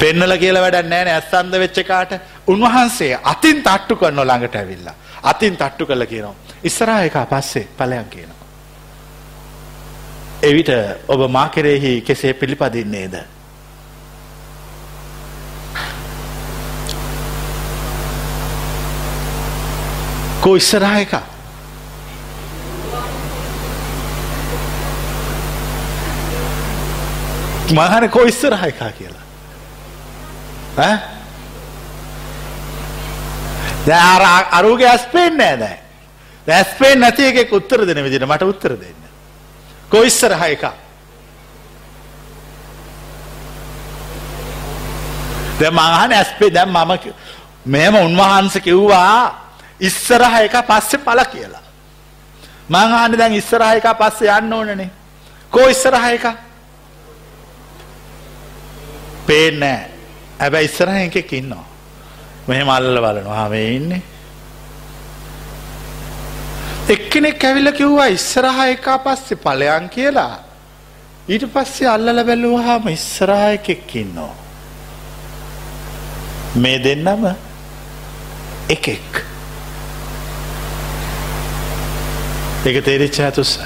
පෙන්නල කියලා වැඩක් නැහැ නේ ඇස්සන්ද වෙච්ච කාට උන්වහන්සේ අතින් තට්ටු කරන ළඟට ඇවිල්ලා. අතින් තට්ටු කළා කියනවා. ඉස්සරහා එක පස්සේ ඵලයන් කියනවා. එවිට ඔබ මා කෙරෙහි කෙසේ පිළිපදින්නේද? කෝ ඉස්සරහා එක මහන කෝ ඉස්සරහා එක කියලා. දැ අරුගේ ඇස්පෙන් නෑ දැ ඇස්පෙන් නැති එකෙක් උත්තර දෙන විදිට මට උත්තර දෙන්න. කොයිස්සර හය එක දැ මහන ඇස්පේ දැම් මම මෙම උන්වහන්ස කිව්වා ඉස්සරහ එක පස්සෙ පල කියලා. මංහන දැන් ඉස්සරහ එක පස්සේ යන්න ඕනනේ. කෝ ඉස්සරහ එක පේනෑ ඇබැ ඉස්සරහ එකෙක් ඉන්නවා. මෙහෙම අල්ල බලනවා මේ ඉන්නේ. එක්කෙනෙක් ඇවිල්ල කිව්වා ඉස්සරහ එක පස්සේ ඵලයන් කියලා. ඊට පස්සේ අල්ලල බැලුවාම ඉස්සරහ එකෙක් ඉන්නවා. මේ දෙන්නම එකෙක්. ඒක තේරිච්ච ඇතුස්ස.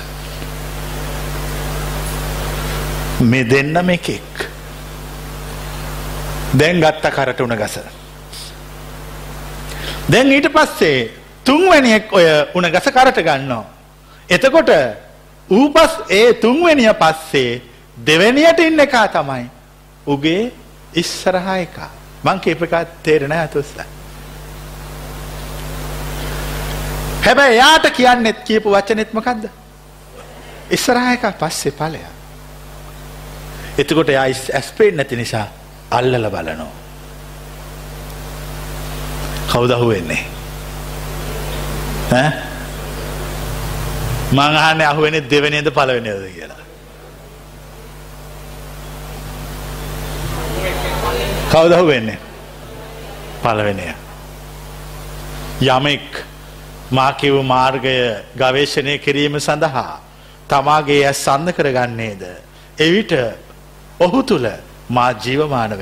මේ දෙන්නම එකෙක්. දැන් ගත්ත කරට උන ගස. දැන් ඊට පස්සේ තුන්වැනියෙක් ඔය උන ගස කරට ගන්නවා. එතකොට ඌපස් ඒ තුන්වැනිය පස්සේ දෙවැනියට ඉන්න එකා තමයි උගේ ඉස්සරහා එක මං කියප එකත් තේරෙන ඇතුස්ස. හැබැයි එයාට කියන්නෙත් කියපු වචනෙත්මකක්ද. ඉස්සරහා එක පස්සේ පලය. එතකොට එයා ඇස්පේෙන් නැති නිසා අල්ලල බලනෝ. කවුදහු වෙන්නේ. මංහන්න අහුවෙන දෙවනේද පලවෙනද කියලා. කවුදහු වෙන්නේ පලවෙනය. යමෙක් මාකිව් මාර්ගය ගවේශණය කිරීම සඳහා තමාගේ ඇස් සන්න කරගන්නේද. එවිට ඔහු තුළ මා ජීවමාන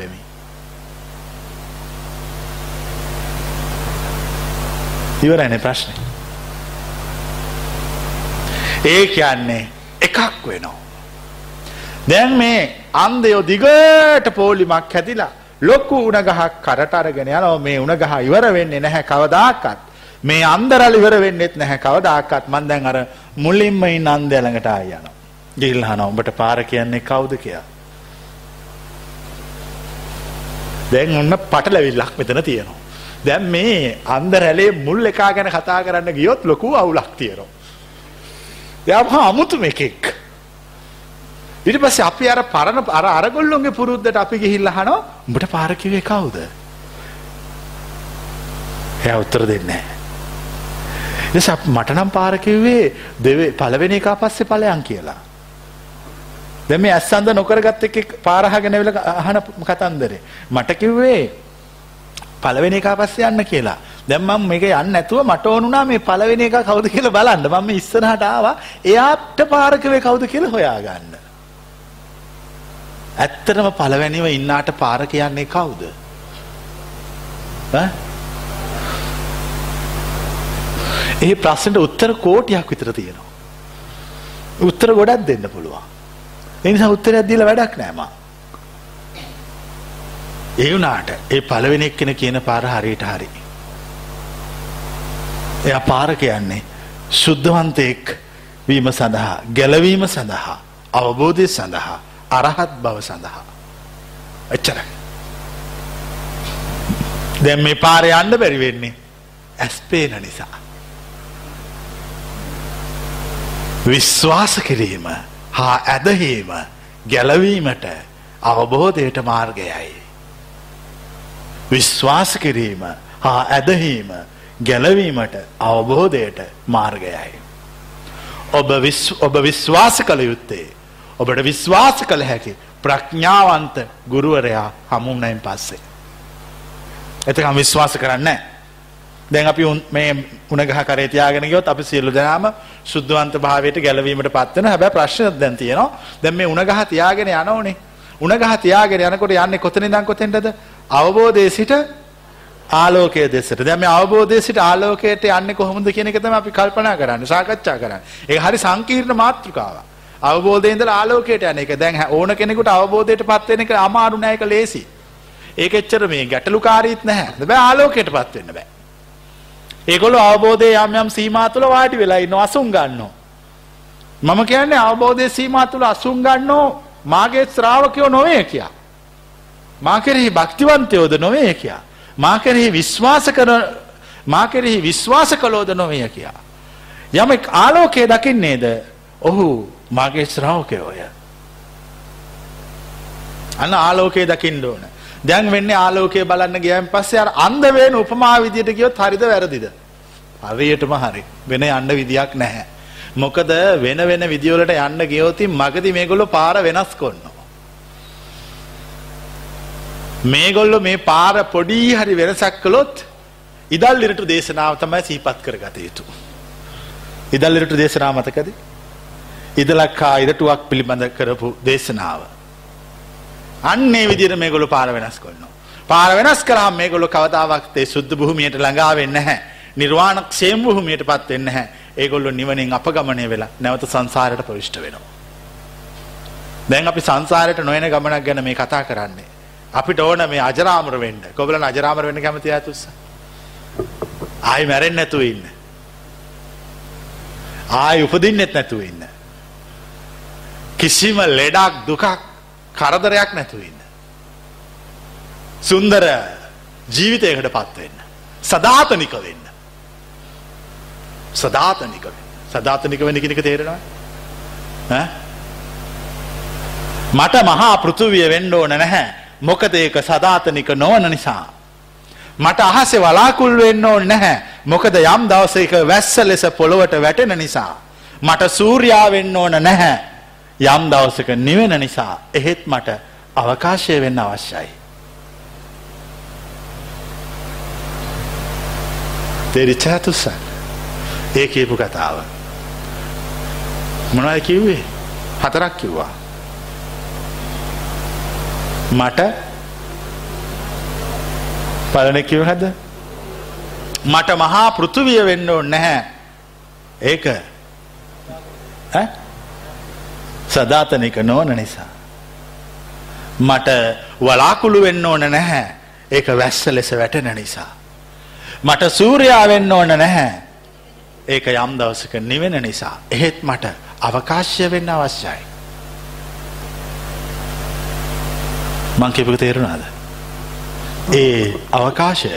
වෙමි. ඉවරන ප්‍රශ්නය. ඒ කියන්නේ එකක් වෙනවා. දැන් මේ අන්දයෝ දිගට පෝලිමක් හැදිලා ලොක්කු උනගහක් කරට අරගෙන යනවා මේ උනගහ ඉවර වෙන්නේ නැහැ කවදාකත් මේ අන්දරල් ඉවර වෙන්නෙත් නැහැ කවදාකත් මන් දැන් අර මුලින්ම ඉන්න අන්දය ළඟට ආය යනවා ගිහිල්ලා අහනවා උඹට පාර කියන්නේ කවුද කියලා දැන් ඔන්න පටලැවිල්ලක් මෙතන තියෙනවා දැන් මේ අන්දරැලේ මුල් එකා ගැන කතා කරන්න ගියොත් ලොකු අවුලක් තියෙනවා දැන් අමුතු එකෙක් ඊට පස්සේ අපි අර පරණ අර අරගොල්ලොන්ගේ පුරුද්දට අපි ගිහිල්ලා අහනවා උඹට පාර කිව්වේ කවුද? එයා උත්තර දෙන්නේ නැහැ. එනිසා මට නම් පාර කිව්වේ දෙවේ පළවෙනි එක පස්සේ ඵලයන් කියලා. දැන් මේ ඇස්සන්ද නොකරගත් එකෙක් පාර අහගෙන ඇවිල්ලා අහන කතන්දරේ. මට කිව්වේ පළවෙනි එක පස්සේ යන්න කියලා. දැන් මම මේක යන්නේ නැතුව මට ඕනුණා මේ පළවෙනි එක කවුද කියලා බලන්න. මම මේ ඉස්සරහට ආවා. එයාට පාර කිව්වේ කවුද කියලා හොයාගන්න. ඇත්තටම පළවැනිව ඉන්නාට පාර කියන්නේ කවුද? ඒ ප්‍රශ්නට උත්තර කෝටියක් විතර තියෙනවා. උත්තර ගොඩක් දෙන්න පුළුවන්. ඒ නිසා උත්තරයක් දීලා වැඩක් නැහැ මා. ඒ වුණාට ඒ පළවෙනි එක්කෙන කියන පාර හරියට හරි. එයා පාර කියන්නේ සුද්ධවන්තයෙක් වීම සඳහා, ගැලවීම සඳහා, අවබෝධය සඳහා අරහත් බව සඳහා. එච්චරයි. දැන් මේ පාර යන්න බැරි වෙන්නේ ඇස් පේන නිසා. විශ්වාස කිරීම හා ඇදහීම ගැලවීමට අවබෝධයට මාර්ගයයි. විශ්වාස කිරීම හා ඇදහීම ගැලවීමට අවබෝධයට මාර්ගයයි. ඔබ විශ්වාස කළ යුත්තේ ඔබට විශ්වාස කළ හැකි ප්‍රඥාවන්ත ගුරුවරයා හමුුණයින් පස්සේ. එතකම් විශ්වාස කරන්න. දැන් අපි මේ උනගහ කරේතියාගෙන ගියොත් අපි සියලු දෙනාම සුද්ධවන්ත භාවයට ගැලවීමට පත්වෙන හැබැයි ප්‍රශ්න දැන් තියෙනවා. දැන් මේ උනගහ තියාගෙන යනෝනේ. උනගහ තියාගෙන යනකොට යන්නේ කොතනින් ඉඳන් කොතෙන්ටද? අවබෝධයේ සිට ආලෝකයේ දෙසට. දැන් මේ අවබෝධයේ සිට ආලෝකයට යන්නේ කොහොමද කියන එක තමයි අපි කල්පනා කරන්නේ, සාකච්ඡා කරන්නේ. ඒක හරි සංකීර්ණ මාතෘකාවක්. අවබෝධයෙන් ඉඳලා ආලෝකයට යන එක. දැන් ඕන කෙනෙකුට අවබෝධයට පත් වෙන එක අමාරු නෑ ඒක ලේසි. ඒක එච්චර මේ ගැටලුකාරීත් නැහැ. හැබැයි ආලෝකයට පත් වෙන්න බෑ. ඒගොල්ලෝ අවබෝධයේ යම් යම් සීමා තුළ වාඩි වෙලා ඉන්නවා අසුන් ගන්නවා. මම කියන්නේ අවබෝධයේ සීමා තුළ අසුන් ගන්නෝ මාගේ ශ්‍රාවකයෝ නොවේ කියා. මා කෙරෙහි භක්තිවන්තයෝද නොවේ කියා. මා කෙරෙහි විශ්වාස කරන මා කෙරෙහි විශ්වාස කළෝද නොවේ කියා. යමෙක් ආලෝකයේ දකින්නේද ඔහු මගේ ශ්‍රාවකයෝය. අන්න ආලෝකයේ දකින්න ඕන. දැන් වෙන්නේ ආලෝකය බලන්න ගියන් පස්සේ අර අන්ධ වෙන උපමා විදියට ගියොත් හරිද වැරදිද? හරියටම හරි. වෙන යන්න විදියක් නැහැ. මොකද වෙන වෙන විදිවලට යන්න ගියොත් මගදී මේගොල්ලෝ පාර වෙනස් කරනවා. මේගොල්ලෝ මේ පාර පොඩි හරි වෙනසක් කළොත් ඉදල්ලිරට දේශනාව තමයි සිහිපත් කරගත යුතු. ඉදල්ලිරට දේශනාව මතකද? ඉදලක්කා ඉදටුවක් පිළිබඳ කරපු දේශනාව. අන්නේ විදිර මේගොලු පාර වෙනස් කොන්නවා. පාර වෙනස් කරහම් මේගොලු කවතාවක්තේ සුද්ධ භූමියයට ළඟාවෙන්න හැ. නිර්වාණක් සේම් භූමියයට පත් වෙන්න හැ ඒගොල්ලු නිවනින් අපගමනය වෙලා නැවත සංසාරයට ප්‍රවිෂ්ට වෙනවා. දැන් අපි සංසාරයට නොයන ගමනක් ගැන මේ කතා කරන්නේ. අපිට ඕන මේ අජරාමර වෙන්න කොබල අජරාමර වෙන්න කැමති ඇතුස්ස. ආයි මැරෙන් නැතුව ඉන්න. ආය උපදින්නෙත් නැතුව ඉන්න. කිසිම ලෙඩක් දුකක් කරදරයක් නැතුව ඉන්න. සුන්දර ජීවිතයකට පත්වෙන්න. සධාතනික වෙන්න. සධාතනික සධාතනික වෙන්න කෙනෙක තේරෙනවා මට මහා පෘතුවිය වෙන්න ඕන නැහැ මොකද ඒක සධාතනික නොවන නිසා. මට අහසේ වලාකුල් වෙන්න ඕන නැහැ. මොකද යම් දවසක වැස්ස ලෙස පොළොවට වැටෙන නිසා. මට සූර්යා වෙන්න ඕන නැහැ. යම් දවසක නිවෙන නිසා. එහෙත් මට අවකාශය වෙන්න අවශ්‍යයි. තෙරිච්ච හතුස්සන් ඒ කියපු කතාව. මොනවද කිව්වේ? හතරක් කිව්වා. මට පලන කිව හද මට මහා පෘතුවිය වෙන්න ඕන්න නැහැ. ඒක. සදාතනික නෝන නිසා. මට වලාකුළු වෙන්න ඕන නැහැ. ඒක වැස්ස ලෙස වැටෙන නිසා. මට සූරයා වෙන්න ඕන නැහැ. ඒක යම් දවසක නිවෙන නිසා. එහෙත් මට අවකාශ්‍ය වෙන්න අවශ්‍යයි. මං කිපක තේරුණාද? ඒ අවකාශය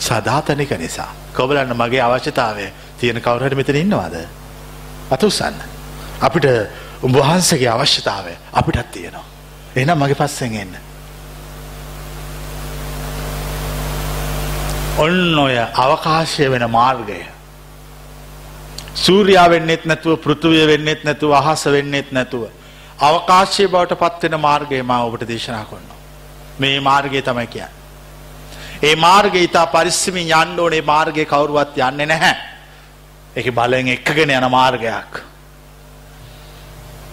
සදාතනික නිසා. කොබලන්න මගේ අවශ්‍යතාවය තියෙන කවුරහට මෙතන ඉන්නවාද? අතුසන්න අපිට උඹහන්සගේ අවශ්‍යතාවය අපිටත් තියෙනවා. එනම් මගේ පස්සෙන් එන්න. ඔන්න ඔය අවකාශය වෙන මාර්ගය. සූරයා වෙන්නෙත් නැතුව පෘතුවය වෙන්නෙත් නැතුව අහස වෙන්නෙත් නැතුව අවකාශය බවට පත්වෙන මාර්ගය මා ඔබට දේශනා කොන්න මේ මාර්ගය තමයි කිය ඒ මාර්ග ඉතා පරිස්සමින් යන්න ඕනේ. මාර්ගය කවුරුවත් යන්නේ නැහැ. එක බලෙන් එක්කගෙන යන මාර්ගයක්.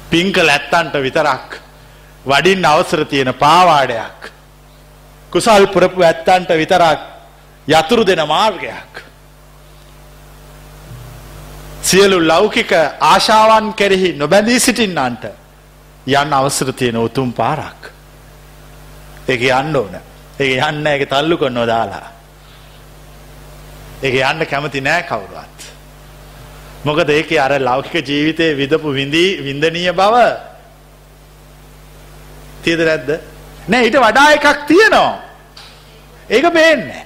පිංකල ඇත්තන්ට විතරක් වඩින් අවසර තියෙන පාවාඩයක්. කුසල් පුරපු ඇත්තන්ට විතරක් යතුරු දෙන මාර්ගයක්. සියලු ලෞකික ආශාවන් කෙරෙහි නොබැඳී සිටින්නන්ට යන්න අවසර තියෙන උතුම් පාරක්. එක යන්න ඕන. එක යන්න එක තල්ලු කොන්නෝ දාලා. එක යන්න කැමති නෑ කවුරුවත්. මොකද ඒක අර ලෞකික ජීවිතය විදපු විඳී විින්දනීය බව තියද නැද්ද? නෑ ඊට වඩා එකක් තියෙනවා. ඒක පේන්නේ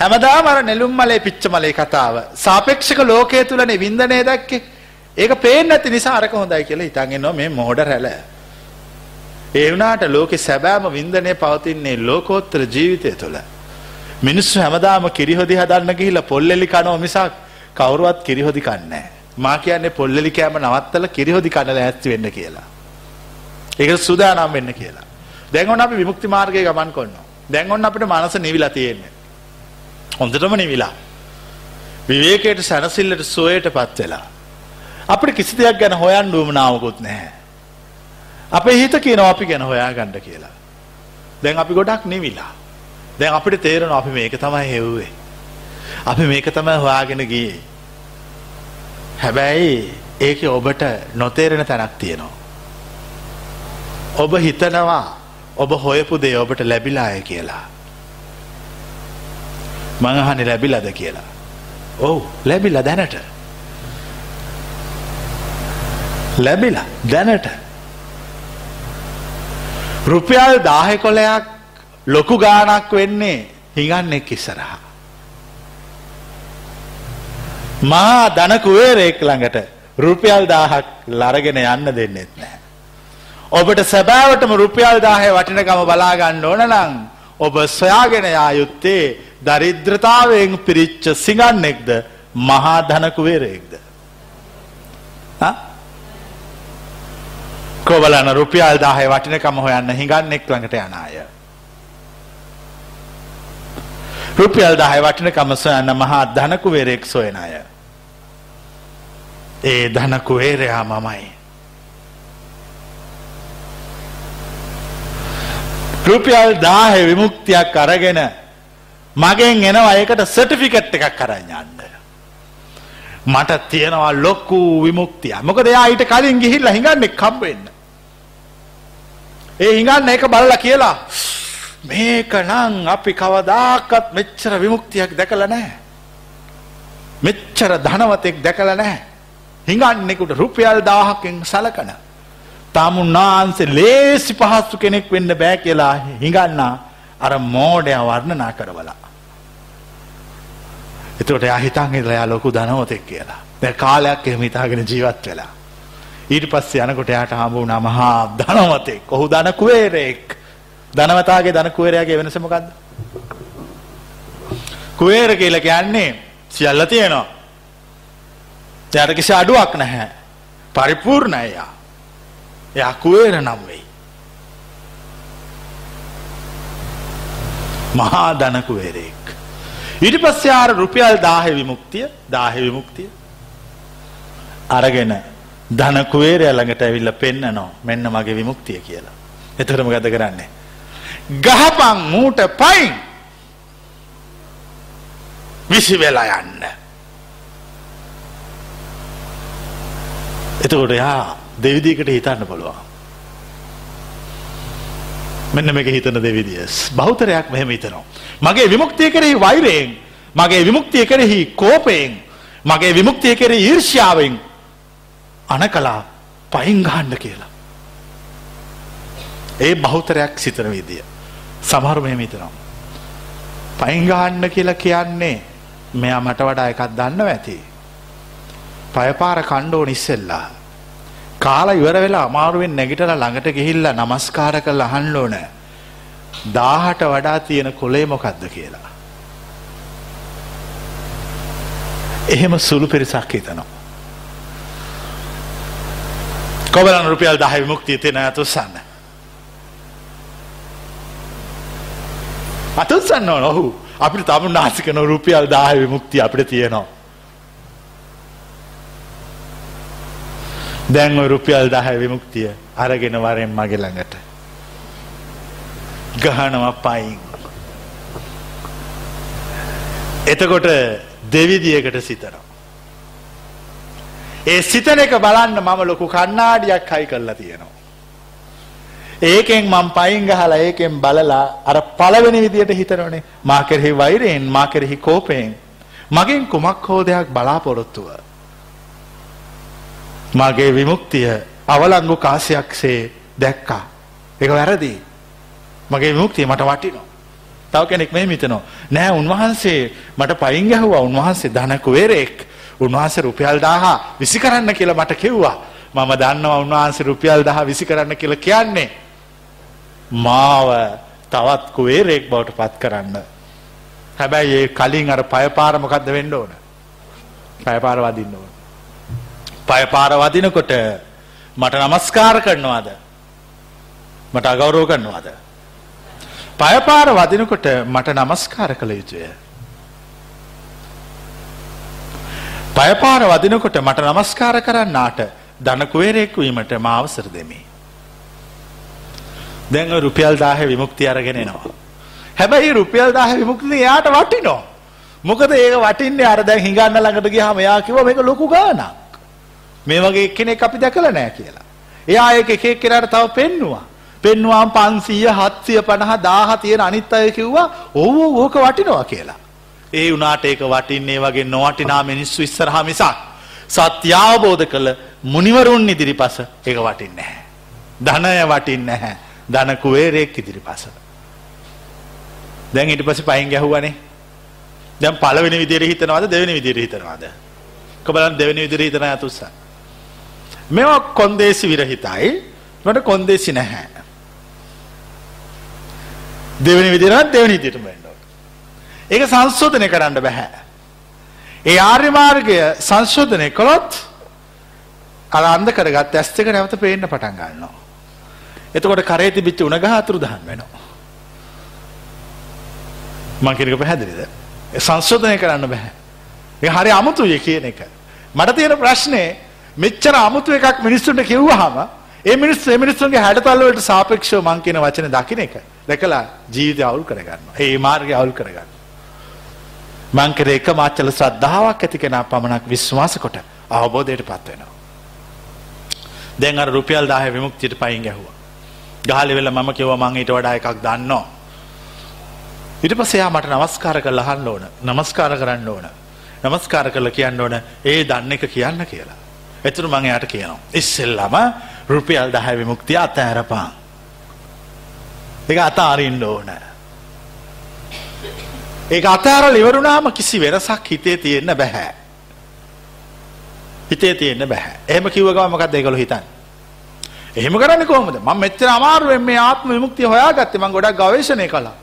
හැමදාම අර නෙළුම් මලේ පිච්ච මලේ කතාව. සාපේක්ෂක ලෝකයේ තුලනේ වින්දනය දැක්කේ. ඒක පේන්නේ නැති නිසා අරක හොඳයි කියලා හිතන් ඉන්නවා මේ මොහොඩ රැළ ඒ වුණාට ලෝකේ සැබෑම වින්දනය පවතින්නේ ලෝකෝත්තර ජීවිතය තුළ මිනිස්සු හැමදාම කිරිහොදි හදන්න ගිහිල්ලා පොල්ලෙලි කනවා මිසක් කවුරුවත් කිරිහොදි කන්නේ මා කියන්නේ පොල්ලෙලි කෑම නවත්තලා කිරිහොදි කන්න ලෑස්ති වෙන්න කියලා ඒකට සූදානම් වෙන්න කියලා දැන් ඔන්න අපි විමුක්ති මාර්ගයේ ගමන් කරනවා දැන් ඔන්න අපිට මනස නිවිලා තියෙන්නේ හොඳටම නිවිලා. විවේකයට සැනසිල්ලට සොයට පත් වෙලා. අපිට කිසි දෙයක් ගැන හොයන් ඩුවමනාවකුත් නැහැ. අපේ හිත කියනවා අපි ගැන හොයා ගණ්ඩ කියලා. දැන් අපි ගොඩක් නිවිලා. දැන් අපිට තේරෙන අපි මේක තමයි හෙව්වේ. අපි මේක තමයි හොයාගෙන ගියේ. හැබැයි ඒක ඔබට නොතේරෙන තැනක් තියෙනවා. ඔබ හිතනවා ඔබ හොයපු දේ ඔබට ලැබිලාය කියලා. මංහනි ලැබිලද කියලා. ඔවු ලැබිල දැනට. ලැබිලා දැනට. රුපියල් දාහෙ කොලයක් ලොකු ගානක් වෙන්නේ හිඟන්නෙක් ඉස්සරහා. මහා දනකුවේරෙක් ළඟට රුපියල් දාහක් ලරගෙන යන්න දෙන්නෙත් නෑ. ඔබට සැබෑවටම රුපියල් දාහය වටිනකම බලාගන්න ඕන නං ඔබ සොයාගෙන යා යුත්තේ දරිද්‍රතාවයෙන් පිරිච්ච සිඟන්නෙක්ද මහා ධනකුවේරයෙක්ද. කොවලන රුපියල් දාහය වටිනකම හොයන්න හිඟන්නෙක් ළඟට යන අය. රුපියල් දාහය වටිනකම සොයන්න මහා ධනකුවේරෙක් සොයන අය. ඒ ධනකුවේරයා මමයි. රුපියල් දාහෙ විමුක්තියක් අරගෙන මගෙන් එනවා ඒකට සටිෆිකට් එකක් කරන්න යන්න. මට තියෙනවා ලොක්කු විමුක්තිය මොකද එයා ඊට කලින් ගිහිල්ලා හිඟන්නේ කම්බෙන්න. ඒ හිඟන්න එක බලලා කියලා මේක නම් අපි කවදාකත් මෙච්චර විමුක්තියක් දැකලා නැහැ. මෙච්චර ධනවතෙක් දැකලා නැහැ. හිඟන්නෙකුට රුපියල් 1000කින් සලකන තමුන්නාන්සේ ලේසි පහස්සු කෙනෙක් වෙන්න බෑ කියලා හිඟන්නා අර මෝඩය වර්ණනා කරවලා. එතකොට එයා හිතන් ඉඳලා එයා ලොකු ධනවතෙක් කියලා. දැන් කාලයක් එහෙම හිතාගෙන ජීවත් වෙලා. ඊට පස්සේ යනකොට එයාට හම්බ වුණා මහා ධනවතෙක්. ඔහු ධන කුවේරයෙක්. ධනවතාගේ ධන කුවේරයාගේ වෙනස මොකද්ද? කුවේර කියලා කියන්නේ සියල්ල තියෙනවා. එයාට කිසි අඩුවක් නැහැ. පරිපූර්ණයි එයා. එයා කුවේර නම් වෙයි. මහා ධනකුවේරෙක්. ඊට පස්සේ ආර රුපියල් 1000 විමුක්තිය 1000 විමුක්තිය අරගෙන ධන කුවේරය ළඟට ඇවිල්ලා පෙන්නනවා මෙන්න මගේ විමුක්තිය කියලා. එතකොට මොකද කරන්නේ? ගහපන් මූට පයින් විසි වෙලා යන්න. එතකොට යා දෙවිදිකට හිතන්න පුළුවන්. මෙන්න මේක හිතන දෙවිදියස් බෞතරයක් මෙහෙම හිතනවා. මගේ විමුක්තිය කෙරෙහි වෛරයෙන් මගේ විමුක්තිය කෙරෙහි කෝපයෙන් මගේ විමුක්තිය කෙරෙහි ඊර්ෂ්‍යාවෙන් අන කලා පයින් ගහන්න කියලා. ඒ බෞතරයක් සිතන විදිය. සමහරු මෙහෙම හිතනවා. පයින් ගහන්න කියලා කියන්නේ මෙයා මට වඩා එකක් දන්නව ඇති. පයපාර කණ්ඩෝ නිස්සෙල්ලා. කාලා ඉවර වෙලා අමාරුවෙන් නැගිටලා ළඟට ගිහිල්ලා নমස්කාර කරලා අහන්න ඕන. 1000ට වඩා තියෙන කොලේ මොකද්ද කියලා. එහෙම සුළු පිරිසක් හිතනවා. කොබලන් රුපියල් 10 විමුක්තිය තියෙන අතුස්සන්න. අතුස්සන්න ඕන ඔහු අපිට තම නාසිකන රුපියල් 10 විමුක්තිය අපිට තියෙනවා. දැන් ඔය රුපියල් 10 විමුක්තිය අරගෙන වරෙන් මගේ ළඟට. ගහනවා පයින්. එතකොට දෙවිදියකට සිතනවා. ඒ සිතන එක බලන්න මම ලොකු කණ්ණාඩියක් හයි කරලා තියෙනවා. ඒකෙන් මම පයින් ගහලා ඒකෙන් බලලා අර පළවෙනි විදියට හිතනෝනේ මා කෙරෙහි වෛරයෙන් මා කෙරෙහි කෝපයෙන් මගෙන් කුමක් හෝ දෙයක් බලාපොරොත්තුව මගේ විමුක්තිය අවලංගු කාසයක්සේ දැක්කා. ඒක වැරදි. මගේ විමුක්තිය මට වටිනවා. තව කෙනෙක් මෙහෙම හිතනවා. නෑ උන්වහන්සේ මට පයින් ගැහුවා. උන්වහන්සේ ධන කුවේරෙක්. උන්වහන්සේ රුපියල් 1000 විසි කරන්න කියලා මට කිව්වා. මම දන්නවා උන්වහන්සේ රුපියල් 1000 විසි කරන්න කියලා කියන්නේ මාව තවත් කුවේරෙක් බවට පත් කරන්න. හැබැයි ඒ කලින් අර පයපාර මොකද්ද වෙන්න ඕන? පයපාර වදින්න ඕන. පය පාර වදිනකොට මට නමස්කාර කරනවාද මට අගෞරව කරනවාද පය පාර වදිනකොට මට නමස්කාර කළ යුතුය. පය පාර වදිනකොට මට නමස්කාර කරන්නාට ධනකුවේරෙක් වීමට මාවසර දෙමි. දැන් රුපියල් දාහ විමුක්ති අරගෙන එනවා. හැබැයි රුපියල් දාහ විමුක්තිය එයාට වටිනෝ මොකද ඒක වටින්නේ අර දැන් හිඟන්න ළඟට ගියාම එයා කිව්වා මේක ලොකු ගාණක්. මේ වගේ කෙනෙක් අපි දැකලා නැහැ කියලා. එයා ඒක එක එක්කෙනාට තව පෙන්නවා. පෙන්වාම් 500 750 1000 තියෙන අනිත් අය කිව්වා ඔව් ඔව් ඕක වටිනවා කියලා. ඒ උනාට ඒක වටින්නේ වගේ නොවටිනා මිනිස්සු ඉස්සරහා මිසක් සත්‍ය අවබෝධ කළ මුනිවරුන් ඉදිරිපස ඒක වටින්නේ නැහැ. ධනය වටින්නේ නැහැ. ධන කුවේරයෙක් ඉදිරිපස. දැන් ඊට පස්සේ පයින් ගැහුවානේ. දැන් පළවෙනි විදියට හිතනවද දෙවෙනි විදියට හිතනවද? කොබලන් දෙවෙනි විදියට හිතන අතුස්සා. මෙවා කොන්දේසි විරහිතයි මට කොන්දේසි නැහැ. දෙවනි විදිහට දෙවනි විදිහටම වෙන්න ඕන. ඒක සංශෝධනය කරන්න බෑ. ඒ ආර්ය මාර්ගය සංශෝධනය කළොත් අර අන්ධ කරගත් ඇස් දෙක නැවත පේන්න පටන් ගන්නවා. එතකොට කරේ තිබිච්ච උණ ගහ අතුරු දහන් වෙනවා. මං කියන එක පැහැදිලිද? ඒ සංශෝධනය කරන්න බෑ. ඒ හරි අමුතුයි කියන එක. මට තියෙන ප්‍රශ්නේ මෙච්චර අමුතු එකක් මිනිස්සුන්ට කිව්වහම ඒ මිනිස්සු ඒ මිනිස්සුන්ගේ හැඩතල වලට සාපේක්ෂව මං කියන වචනේ දකින්න එක දැකලා ජීවිතය අවුල් කරගන්නවා. ඒ මාර්ගය අවුල් කරගන්නවා. මං කරේ එක මාචල ශ්‍රද්ධාවක් ඇති කෙනා පමණක් විශ්වාස කොට අවබෝධයටපත් වෙනවා. දැන් අර රුපියල් 10 විමුක්තියට පයින් ගැහුවා. ගහලි වෙලා මම කිව්වා මං ඊට වඩා එකක් දන්නවා. ඊට පස්සේ යා මට නමස්කාර කරලා අහන්න ඕන. නමස්කාර කරන්න ඕන. නමස්කාර කරලා කියන්න ඕන ඒ දන්න එක කියන්න කියලා. එතුරු මං එයාට කියනවා. ඉස්සෙල්ලම රුපියල් 10 විමුක්තිය අතෑරපන්. ඒක අතාරින්න ඕන. ඒක අතෑරලා ඉවරුනාම කිසි වෙනසක් හිතේ තියෙන්න බෑ. හිතේ තියෙන්න බෑ. එහෙම කිව්ව ගමන් මොකද්ද ඒගොල්ලෝ හිතන්නේ? එහෙම කරන්නේ කොහොමද? මම මෙච්චර අමාරුවෙන් මේ ආත්ම විමුක්තිය හොයාගත්තේ මම ගොඩක් ගවේෂණය කළා.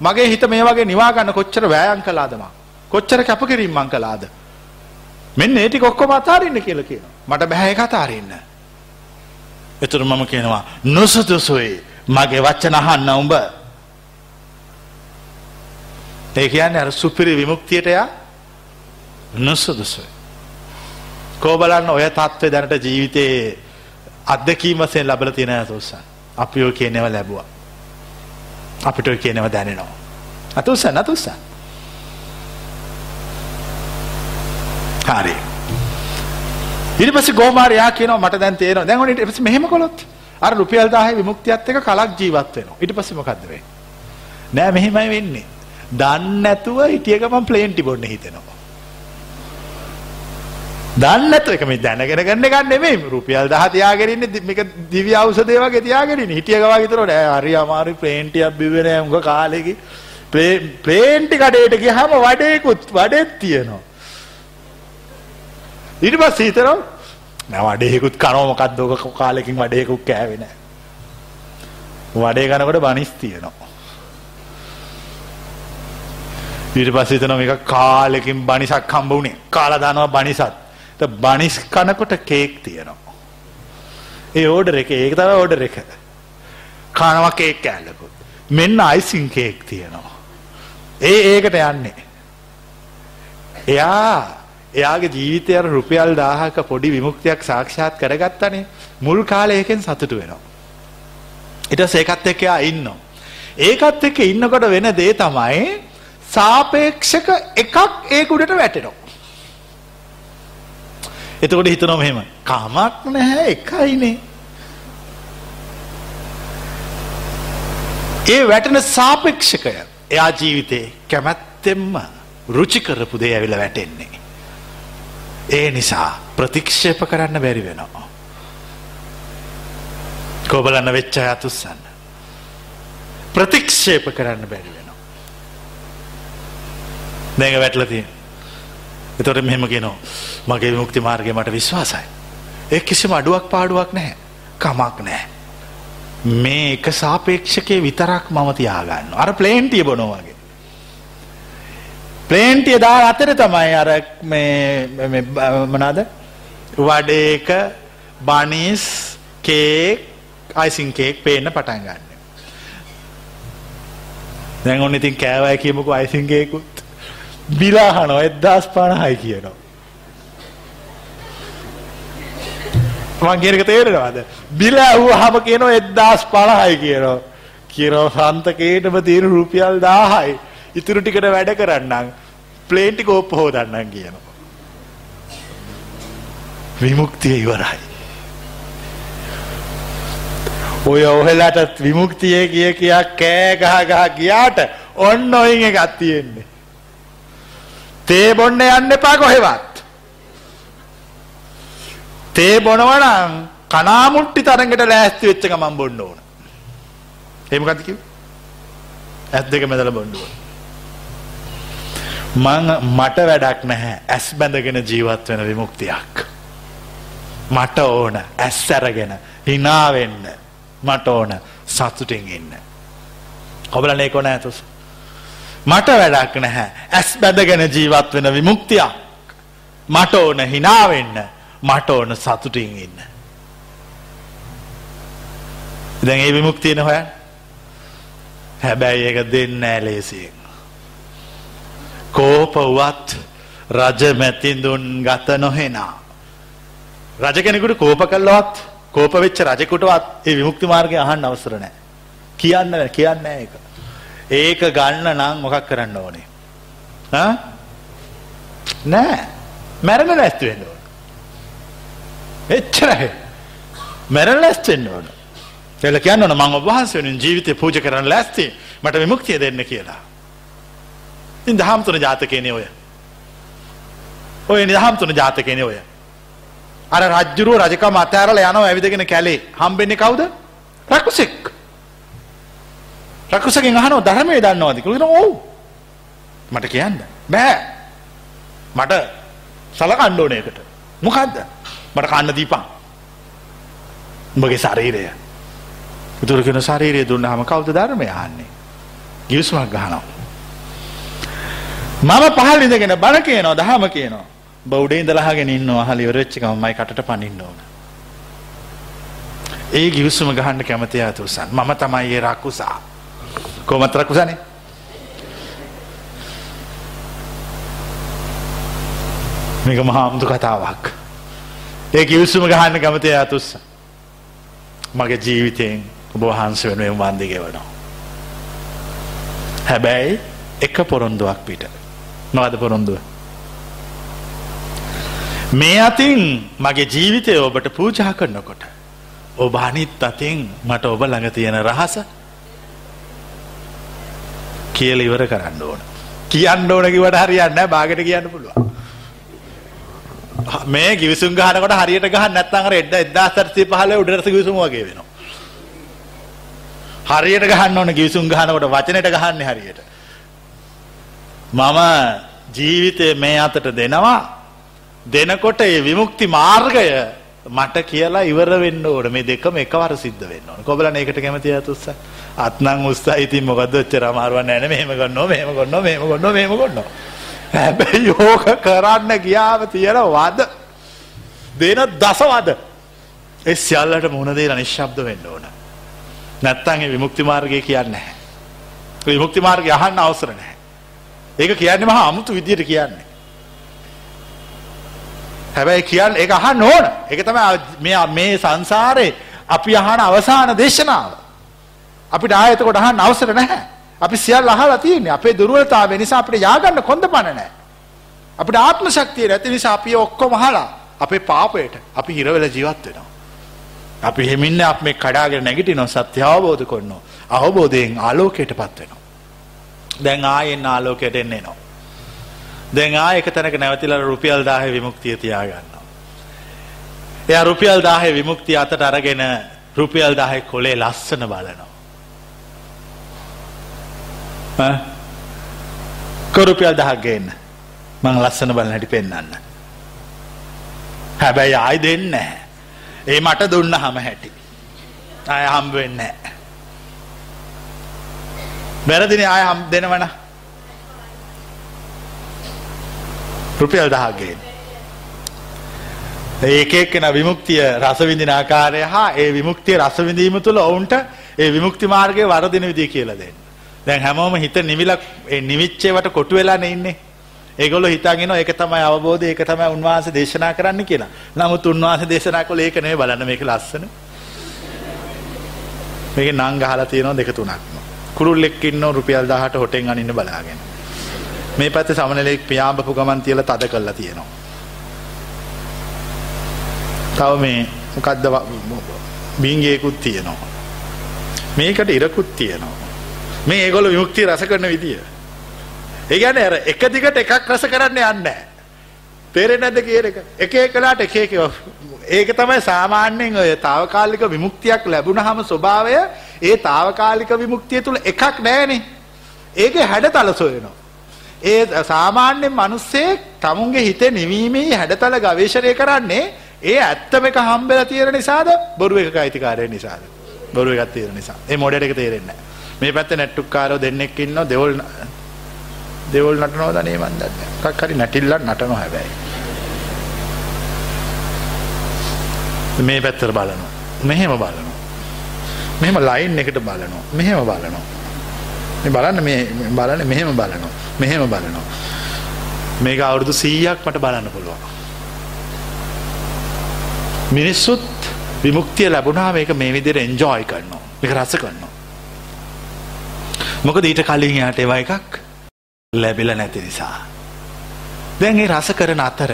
මගේ හිත මේ වගේ නිවා ගන්න කොච්චර වෑයම් කළාද මං? කොච්චර කැපකිරීම මං කළාද? මෙන්න ඒ ටික ඔක්කොම අතාරින්න කියලා කියනවා. මට බෑ ඒක අතාරින්න. එතකොට මම කියනවා නොසුදුසුයි මගේ වචන අහන්න උඹ. ඒ කියන්නේ අර සුපිරි විමුක්තියට යා නුසුදුසුයි. කෝ බලන්න ඔය තත්ත්වය දැනට ජීවිතයේ අත්දැකීම් වශයෙන් ලැබලා තියෙන අතෝසන්. අපි ඔය කියනව ලැබුවා. අපිට ඔය කියනව දැනෙනවා. අතෝසන් අතෝසන්. හරි. ඊට පස්සේ ගෝමාරයා කියනවා මට දැන් තේරෙනවා. දැන් ඔන්න ඊට පස්සේ මෙහෙම කළොත් අර රුපියල් 1000 විමුක්තියත් එක්ක කලක් ජීවත් වෙනවා. ඊට පස්සේ මොකද්ද වෙන්නේ? නෑ මෙහෙමයි වෙන්නේ. දන්නේ නැතුව හිටිය ගමන් ප්ලේන් ටිබොන්න හිතෙනවා. දන්නේ නැතුව ඒක මේ දැනගෙන ගන්න එක නෙමෙයි රුපියල් 10 තියාගෙන ඉන්නේ මේක දිව්‍ය ඖෂධය වගේ තියාගෙන ඉන්නේ හිටිය ගවා විතර නෑ හරි අමාරු ප්ලේන් ටිකක් බිව්වේ නෑ උඟ කාලෙකි ප්ලේන් ටි කඩේට ගියාම වඩේකුත් වඩෙත් තියෙනවා ඊට පස්සේ හිතනවා නෑ වඩේකුත් කනවා මොකද්ද ඔක කාලෙකින් වඩේකුත් කෑවේ නෑ වඩේ කනකොට බනිස් තියෙනවා ඊට පස්සේ හිතනවා මේක කාලෙකින් බනිසක් හම්බ වුණේ කාලා දානවා බනිසත් බනිස් කනකොට කේක් තියෙනවා. ඒ ඕඩර් එක ඒක තමයි ඕඩර් එක. කනවා කේක් කෑල්ලකුත්. මෙන්න අයිසින් කේක් තියෙනවා. ඒ ඒකට යන්නේ. එයා එයාගේ ජීවිතය අර රුපියල් 1000ක පොඩි විමුක්තියක් සාක්ෂාත් කරගත්තනේ මුල් කාලේ ඒකෙන් සතුටු වෙනවා. ඊට පස්සේ ඒකත් එක්ක එයා ඉන්නවා. ඒකත් එක්ක ඉන්නකොට වෙන දේ තමයි සාපේක්ෂක එකක් ඒක උඩට වැටෙනවා. එතකොට හිතනවා මෙහෙම කමක් නැහැ එකයිනේ. ඒ වැටෙන සාපේක්ෂකය එයා ජීවිතේ කැමැත්තෙන්ම රුචි කරපු දේ ඇවිල්ලා වැටෙන්නේ. ඒ නිසා ප්‍රතික්ෂේප කරන්න බැරි වෙනවා. කොබලන්න වෙච්ච අය අතුස්සන්න. ප්‍රතික්ෂේප කරන්න බැරි වෙනවා. දැන් වැටලා තියෙනවා. එතකොට මෙහෙම කියනවා මගේ විමුක්ති මාර්ගය මට විශ්වාසයි. ඒ කිසිම අඩුවක් පාඩුවක් නැහැ. කමක් නැහැ. මේ එක සාපේක්ෂකයේ විතරක් මම තියාගන්නවා. අර ප්ලේන්ටිය බොනවා වගේ. ප්ලේන්ටිය දාලා අතර තමයි අර මේ මොනවාද? වඩේක බනිස් කේක් අයිසින් කේක් පේන්න පටන් ගන්න. දැන් ඔන්න ඉතින් කෑවයි කියමුකෝ අයිසින් කේකුත් බිලාහනෝ එදදාස් පණහයි කියනවා. මං කියනක තේරෙනවාද බිල ඇව්වහම කියනවා එදදාස් පණහයි කියනවා. කියනවා සන්තකේටම තියෙන රුපියල් දාහයි ඉතුරු ටිකට වැඩ කරන්නම් ප්ලේන්ටි කෝප්ප හෝදන්නම් කියනවා. විමුක්තිය ඉවරයි. ඔය ඔහෙලාට විමුක්තිය කිය කියා කෑ ගහ ගහ ගියාට ඔන්න ඔයින් එකක් තියෙන්නේ. තේ බොන්න යන්න එපා කොහෙවත්. තේ බොනවා නම් කනාමුට්ටි තරඟට ලෑස්ති වෙච්ච ගමන් බොන්න ඕන. ඒ මොකද්ද කිව්වේ? ඇස් දෙක මැදලා බොන්න ඕන. මං මට වැඩක් නැහැ ඇස් බැඳගෙන ජීවත් වෙන විමුක්තියක්. මට ඕන ඇස් අරගෙන hina වෙන්න. මට ඕන සතුටින් ඉන්න. ඔබලා මේක නෑ තුස. මට වැඩක් නැහැ. ඇස් බැඳගෙන ජීවත් වෙන විමුක්තියක්. මට ඕන hina වෙන්න. මට ඕන සතුටින් ඉන්න. දැන් ඒ විමුක්තියන හොයන්න. හැබැයි ඒක දෙන්නේ නැහැ ලේසියෙන්. කෝපවත් රජ මැතිඳුන් ගත නොහෙනා. රජ කෙනෙකුට කෝප කළවත් කෝප වෙච්ච රජෙකුටවත් ඒ විමුක්ති මාර්ගය අහන්න අවසර නැහැ. කියන්න කියන්නේ නැහැ ඒක. ඒක ගන්න නම් මොකක් කරන්න ඕනේ? ඈ? නෑ. මැරෙන්න ලෑස්ති වෙන්න ඕන. එච්චරයි. මැරෙන්න ලෑස්ති වෙන්න ඕන. කියලා කියන්න ඕන මම ඔබ වහන්සේ වෙනුවෙන් ජීවිතේ පූජා කරන්න ලෑස්ති. මට විමුක්තිය දෙන්න කියලා. ඉතින් දහම් තුන ජාතකේනේ ඔය. ඔය දහම් තුන ජාතකේනේ ඔය. අර රජ්ජුරුව රජකම අතෑරලා යනවා ඇවිදගෙන කැලේ. හම්බෙන්නේ කවුද? රකුසෙක්. රකුසගෙන් අහනවා ධර්මයේ දන්නවද කියලා. කියනවා ඔව්. මට කියන්න බෑ. මට සලකන්න ඕනේ ඒකට. මොකද්ද? මට කන්න දීපන්. උඹගේ ශරීරය. උතුරු කියන ශරීරය දුන්නාම කවුද ධර්මය අහන්නේ? ගිවිසුමක් ගහනවා. මම පහල් ඉඳගෙන බණ කියනවා දහම කියනවා. බෞ්ඩේ ඉඳලාගෙන ඉන්න අහල ඉවරච්චික මයි කට පනින්න ඕන. ඒ ගිවිසුම ගහන්න කැමති අතුසන් මම තමයි ඒ රක්කුසා කොමත් රකුසනේ? මේක මහාමුදු කතාවක්. ඒ කිවිස්සුම ගහන්න ගමතය අතුස්ස මගේ ජීවිතයෙන් ඔබවහන්ස වෙනුවෙන් වන්දිගෙ වනවා හැබැයි එක පොරොන්දුවක් පිට. නොවද පොරොන්දුව. මේ අතින් මගේ ජීවිතය ඔබට පූජා කරනකොට. ඔබ අනිත් අතින් මට ඔබ ළඟ තියෙන රහස කියල ඉවර කරන්න ඕන. කියන්න ඕන කිවට හරියන්න බාගට කියන්න පුළුවන්. මේ ගිවිසුම් ගහනකොට හරියට ගහ නැත්තං එඩ එදා සර්සි පහල උඩරස ගිවිසුම වගේ වෙනවා. හරියට ගහන්න ඕන ගිවිසුම් ගහනකොට වචනයට ගහන්න හරියට. මම ජීවිතය මේ අතට දෙනවා. දෙනකොට ඒ විමුක්ති මාර්ගය මට කියලා ඉවර වෙන්න ඕන. මේ දෙකම එකවර සිද්ධ වෙන්න ඕන. කොබලන ඒකට කැමති ඇතුස්ස අත්නං උස්සා ඉතින් මොකද ඔච්චර අමාරුවක් නැහැ නේ. මෙහෙම කරනවා මෙහෙම කරනවා මෙහෙම කරනවා මෙහෙම කරනවා හැබැයි යෝග කරන්න ගියාම තියෙන වද. දෙන දසවද ඒ සියල්ලට මුහුණ දෙලා නිශ්ශබ්ද වෙන්න ඕන. නැත්තම් ඒ විමුක්ති මාර්ගය කියන්නේ නැහැ. විමුක්ති මාර්ගය අහන්න අවසර නැහැ. ඒක කියන්නේ මහා අමුතු විදියට කියන්නේ. හැබැයි කියන්න ඒක අහන්න ඕන. ඒක තමයි මේ සංසාරේ අපි අහන අවසාන දේශනාව. අපිට ආයතකොට අහන්න අවසර නැහැ. අපි සියල් අහලා තියෙන්නේ. අපේ දුර්වලතාවය නිසා අපිට ය아가න්න කොන්ද පණ නැහැ. අපිට ආත්ම ශක්තිය නැති නිසා අපි ඔක්කොම අහලා අපේ පාපයට අපි හිර වෙලා ජීවත් වෙනවා. අපි හිමින්න අප මේ කඩාගෙන නැගිටිනවා සත්‍ය අවබෝධ කරනවා අවබෝධයෙන් ආලෝකයටපත් වෙනවා. දැන් ආයෙත් ආලෝකයට එන්න එනවා දැන් ආ එක තැනක නැවතිලා රුපියල් 1000 විමුක්තිය තියා ගන්නවා. එයා රුපියල් 1000 විමුක්තිය අතට අරගෙන රුපියල් 1000 කොලේ ලස්සන බලනවා. ඈ කරුපියල් 1000 ගේන්න. මං ලස්සන බලන හැටි පෙන්වන්න. හැබැයි ආයි දෙන්නේ නැහැ. ඒ මට දුන්නහම හැටි. ආය හම්බ වෙන්නේ නැහැ. වැරදිනේ ආය හම් දෙනවනේ රුපියල් දහක්ගේෙන්. ඒක එක්කෙන විමුක්තිය රසවිඳින ආකාරය හා ඒ විමුක්තිය රසවිඳීම තුළ ඔවුන්ට ඒ විමුක්ති මාර්ගය වරදින විදිී කියලා දෙන්න. දැන් හැමෝම හිත නිවිලක් නිවිච්චේවට කොටු වෙලා නෙන්නේ. ඒගොල හිතාගෙන ඒක තමයි අවබෝධ ඒක තමයි උන්වහන්ස දේශනා කරන්න කියලා. නමුත් උන්වහන්ස දේශනා කළ ඒක නෙවෙයි බලන්න මේක ලස්සන. මේක නං ගහලා තියෙනවා දෙක තුනක්ම. කුරුල්ලෙක් ඉන්නව රුපියල් 18 හොටෙන් අනින්න බලාගෙන. මේ පැත්තේ සමනලෙක් පියාඹපු ගමන් තියලා තද කරලා තියෙනවා. තව මේ මොකද්ද බින්ගේකුත් තියෙනවා. මේකට ඉරකුත් තියෙනවා. මේ ඒගොල්ලෝ විමුක්තිය රස කරන විදිය. ඒ කියන්නේ අර එක දිගට එකක් රස කරන්න යන්නේ නැහැ. තේරෙන්නේ නැද්ද කියන එක? එක එකලාට එක එක ඒක තමයි සාමාන්‍යයෙන් ඔය తాවකාලික විමුක්තියක් ලැබුණාම ස්වභාවය ඒ తాවකාලික විමුක්තිය තුල එකක් නැහැනේ. ඒකේ හැඩතල සොයනවා. ඒ සාමාන්‍යෙන් මනුස්සේ තමුන්ගේ හිතේ නිවීමේ හැඩතල ගවේශණය කරන්නේ ඒ ඇත්තම එක හම්බෙල තියෙන නිසාද? බොරු එක අයිතිකාරය නිසාද? බොරු එකක් තියෙන නිසා. ඒ මොඩට එක තේරෙන්නේ මේ පැත්ත නැට්ටුක්කාරෝ දෙන්නෙක් ඉන්නවා දෙවල් දෙවල් නටනවා දනේ මන් දන්නේ එකක් හරි නැටිල්ලක් නටනවා හැබැයි. මේ පැත්තට බලනවා. මෙහෙම බලනවා. මෙහෙම ලයින් එකට බලනවා. මෙහෙම බලනවා. මේ බලන්න මේ බලන්න මෙහෙම බලනවා. මෙහෙම බලනවා. මේක අවුරුදු 100ක් මට බලන්න පුළුවන්. මිනිස්සුත් විමුක්තිය ලැබුණා මේක මේ විදිහට එන්ජොයි කරනවා. මේක රස කරනවා. මොකද ඊට කලින් යාට ඒවා එකක් ලැබිලා නැති නිසා. දැන් ඒ රස කරන අතර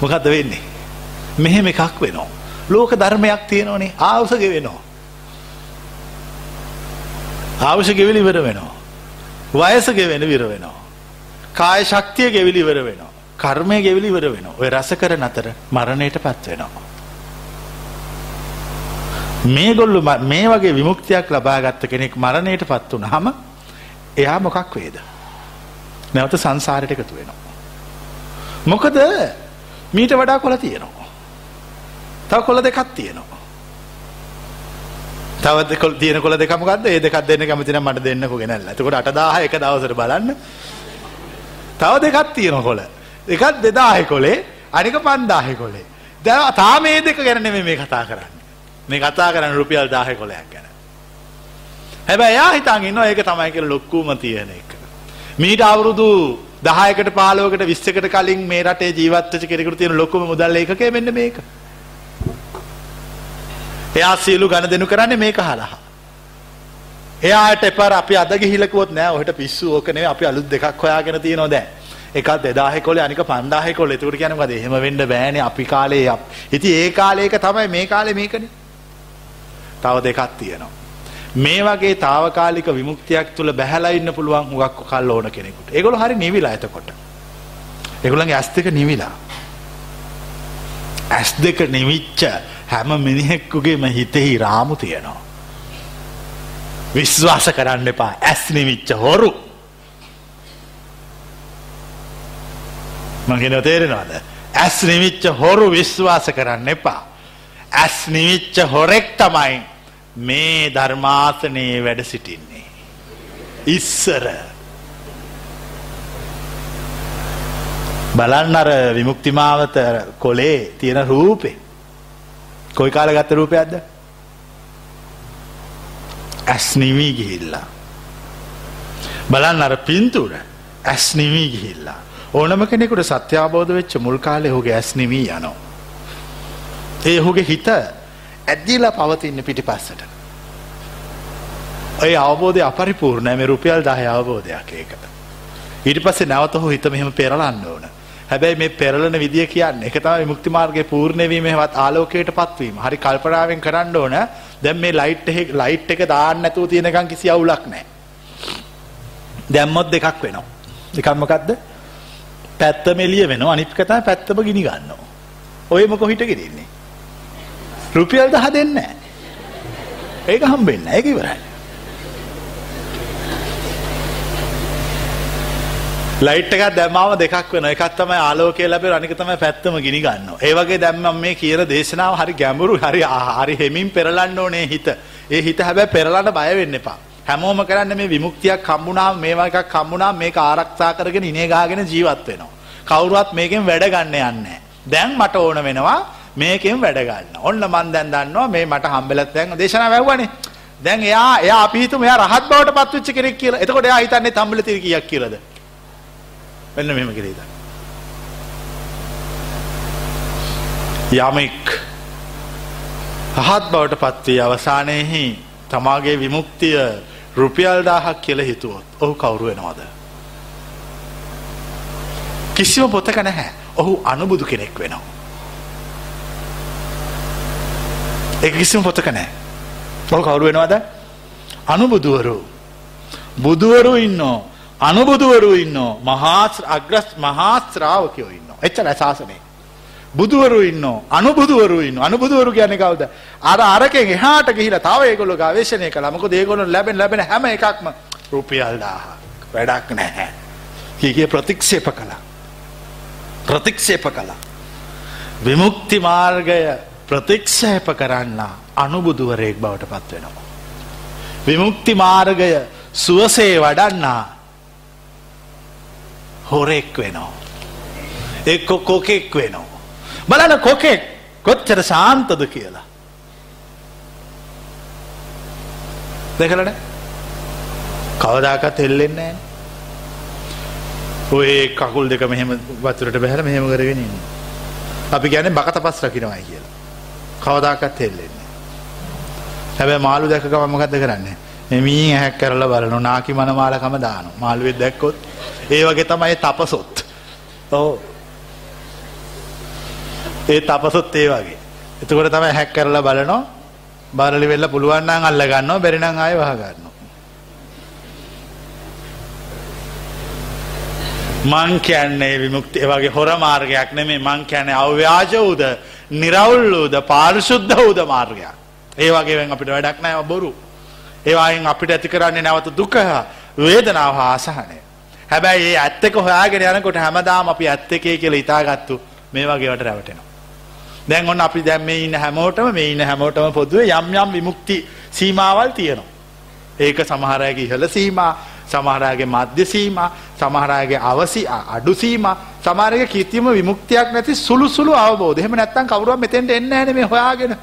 මොකද්ද වෙන්නේ? මෙහෙම එකක් වෙනවා. ලෝක ධර්මයක් තියෙනවනේ ආවුස ගෙවෙනවා ආවශ්‍ය ගෙවිලි ඉවර වෙනවා. වයස ගෙවෙන විර වෙනවා. කාය ශක්තිය ගෙවිලි ඉවර වෙනවා. කර්මය ගෙවිලි ඉවර වෙනවා. ඔය රස කරන අතර මරණයට පත් වෙනවා. මේගොල්ලු මේ වගේ විමුක්තියක් ලබා ගත්ත කෙනෙක් මරණයට පත් වුනහම එයා මොකක් වේද? නැවත සංසාරයට එකතු වෙනවා. මොකද මීට වඩා කොළ තියෙනවා. තව කොළ දෙකක් තියෙනවා. තවත් කොල් තියෙන කොළ දෙක මොකද්ද? ඒ දෙකක් දෙන්න කැමති නම් මට දෙන්නකෝ ගෙනල්ලා. එතකොට 8000 එක දවසට බලන්න. තව දෙකක් තියෙන කොළ. එකක් 2000 කොලේ අනික 5000 කොලේ. දැන් තාම මේ දෙක ගැන නෙමෙයි මේ කතා කරන්නේ. මේ කතා කරන්නේ රුපියල් 1000 කොලයක් ගැන. හැබැයි එයා හිතන් ඉන්නවා ඒක තමයි කියලා ලොක්කුම තියෙන එක. මීට අවුරුදු දහයකට පාලෝකට විස්සකට කලින් මේ රටේ ජීවත්වච කෙරෙකුට තියෙන ලොකුම මුදල් ඒකකය මෙන්න මේක. එයා සියලු ගණ දෙනු කරන්නේ මේක හරහා. එයාට එපර අපි අද ගිහිලකුවොත් නෑ ඔහට පිස්සු ඕකනේ අපි අලුත් දෙකක් හොයාගෙන තියෙනවා දැන්. එකක් දෙදාහෙ කොල අනික පන්දාහෙ කොල එතුකට කියනකද එහෙම වෙන්න බෑනේ අපි කාලේ ඉතින් ඒ කාලේක තමයි මේ කාලේ මේකනේ. තව දෙකක් තියෙනවා. මේ වගේ తాවකාලික විමුක්තියක් තුල බැහැලා ඉන්න පුළුවන් හුඟක් කල් ඕන කෙනෙකුට. ඒගොල්ලෝ හරි නිවිලා එතකොට. ඒගොල්ලන්ගේ ඇස් දෙක නිවිලා. ඇස් දෙක නිවිච්ච හැම මිනිහෙක්කුගේම හිතෙහි රාමු තියෙනවා. විශ්වාස කරන්න එපා ඇස් නිවිච්ච හොරු. මගෙන තේරෙනවාද. ඇස් නිවිච්ච හොරු විශ්වාස කරන්න එපා. ඇස් නිවිච්ච හොරෙක් තමයි මේ ධර්මාසනයේ වැඩ සිටින්නේ. ඉස්සර බලන්න අර විමුක්තිමාවත කොලේ තියෙන රූපේ කොයි කාල ගත්ත රූපයක්ද? ඇස් නිවී ගිහිල්ලා. බලන්න අර පින්තුර ඇස් නිවී ගිහිල්ලා. ඕනම කෙනෙකුට සත්‍යාබෝධ වෙච්ච මුල් කාලේ හුගේ ඇස් නිවී යනවා. ඒ හුගේ හිත ඇද්දිලා පවතින්න පිටි පස්සට ඔය අවබෝධය අපරිපූර්ණය. මේ රුපියල් දහ අවබෝධයක් ඒක. ඊට පස්සේ නැවතහු හිත මෙහෙම පෙරලන්න ඕන. හැබැයි මේ පෙරලන විදිය කියන්න. එක තමයි මුක්ති මාර්ගයේ පූර්ණවීමවත් ආලෝකයට පත්වීම. හරි කල්පනාවෙන් කරන්න ඕන. දැන් මේ ලයිට් එක ලයිට් එක දාන්න නැතුව තියෙනකන් කිසි අවුලක් නැහැ. දැම්මොත් දෙකක් වෙනවා? එකක් මොකද්ද? පැත්තම එළිය වෙනවා. අනිත් එක තමයි පැත්තම ගිනි ගන්නවා. ඔයම කොහිට ගෙනින්නේ රුපියල් 10 දෙන්නේ නැහැ. ඒක හම්බෙන්නේ නැහැ ඒක ඉවරයි ලයිට් එකක් දැම්මාම දෙකක් වෙනවා. එකක් තමයි ආලෝකය ලැබෙන අනික තමයි පැත්තම ගිනි ගන්නවා. ඒ වගේ දැන් මම මේ කියන දේශනාව හරි ගැඹුරු හරි හරි හෙමින් පෙරලන්න ඕනේ හිත. ඒ හිත හැබැයි පෙරලන්න බය වෙන්න එපා. හැමෝම කරන්නේ මේ විමුක්තියක් හම්බුනාම මේවා එකක් හම්බුනාම මේක ආරක්ෂා කරගෙන ඉනේ ගාගෙන ජීවත් වෙනවා. කවුරුවත් මේකෙන් වැඩ ගන්න යන්නේ දැන් මට ඕන වෙනවා මේකෙන් වැඩ ගන්න. ඔන්න මන් දැන් දන්නවා මේ මට හම්බෙලත් දැන් දේශනාව වැව්වනේ. දැන් එයා එයා අපි හිතමු එයා රහත් බවට පත් වෙච්ච කෙනෙක් කියලා. එතකොට එයා හිතන්නේ තම්බල තිර කීයක් කියලාද? මෙන්න මෙහෙම කියලා හිතන්න. යමෙක් රහත් බවට පත් වී අවසානයේහි තමාගේ විමුක්තිය රුපියල් 1000ක් කියලා හිතුවොත් ඔහු කවුරු වෙනවද? කිසිම පොතක නැහැ. ඔහු අනුබුදු කෙනෙක් වෙනවා. ඒක කිසිම පොතක නැහැ. ඔහු කවුරු වෙනවද? අනුබුදුවරු. බුදුවරු ඉන්නෝ අනුබුදුවරු ඉන්නෝ මහා අග්‍රස් මහා ශ්‍රාවකයෝ ඉන්නවා. එච්චරයි ශාසනේ. බුදුවරු ඉන්නෝ අනුබුදුවරු ඉන්නෝ අනුබුදුවරු කියන්නේ කවුද? අර අරකෙන් එහාට ගිහිලා තව ඒගොල්ලෝ ගවේෂණය කළා. මොකද ඒගොල්ලෝ ලැබෙන ලැබෙන හැම එකක්ම රුපියල් 1000ක් වැඩක් නැහැ. කීකේ ප්‍රතික්ෂේප කළා. ප්‍රතික්ෂේප කළා. විමුක්ති මාර්ගය ප්‍රතික්ෂේප කරන්න අනුබුදුවරයෙක් බවට පත් වෙනවා. විමුක්ති මාර්ගය සුවසේ වඩන්නා හොරෙක් වෙනවා. එක්ක කොකෙක් වෙනවා. බලන කොකෙක් කොච්චර ශාන්තද කියලා. දෙකලන කවදාකත් හෙල්ලෙන්නේ ඔය කකුල් දෙක මෙහෙම වතුරට බැහැර මෙහෙම කරගෙන ඉන්න. අපි කියන්නේ බකත පස් රකින්නයි කියලා. කවදාකත් හෙල්ලෙන්නේ. හැබැයි මාළු දැක්ක ගමන් මොකද්ද කරන්නේ? මෙමී ඇහැක් කරලා බලනවා නාකි මනමාලකම දානවා. මාළුවෙක් දැක්කොත් ඒ වගේ තමයි තපසොත්. ඔව්. ඒ තපසොත් ඒ වගේ. එතකොට තමයි හැක් කරලා බලනවා. බාරලි වෙන්න පුළුවන් නම් අල්ල ගන්නවා, බැරි නම් ආයෙ වහ ගන්නවා. මං කියන්නේ විමුක්තිය වගේ හොර මාර්ගයක් නෙමෙයි මං කියන්නේ අව්‍යාජ උද, निराවුල් උද, පාරිශුද්ධ උද මාර්ගයක්. ඒ වගේෙන් අපිට වැඩක් නැහැ බොරු. ඒ වයින් අපිට ඇති කරන්නේ නැවත දුක, වේදනාව හා අසහනය. හැබැයි ඒ ඇත්ත එක හොයාගෙන යනකොට හැමදාම අපි ඇත්ත එකේ කියලා හිතාගත්තු මේ වගේවට රැවටෙනවා. දැන් ඔන්න අපි දැන් මේ ඉන්න හැමෝටම මේ ඉන්න හැමෝටම පොදුවේ යම් යම් විමුක්ති සීමාවල් තියෙනවා. ඒක සමහර අයගේ ඉහළ සීමා, සමහර අයගේ මධ්‍ය සීමා, සමහර අයගේ අවසි අඩු සීමා, සමහර අයගේ කිසිම විමුක්තියක් නැති සුළු සුළු අවබෝධ. එහෙම නැත්නම් කවුරුවත් මෙතෙන්ට එන්නේ නැහැ මේ හොයාගෙන.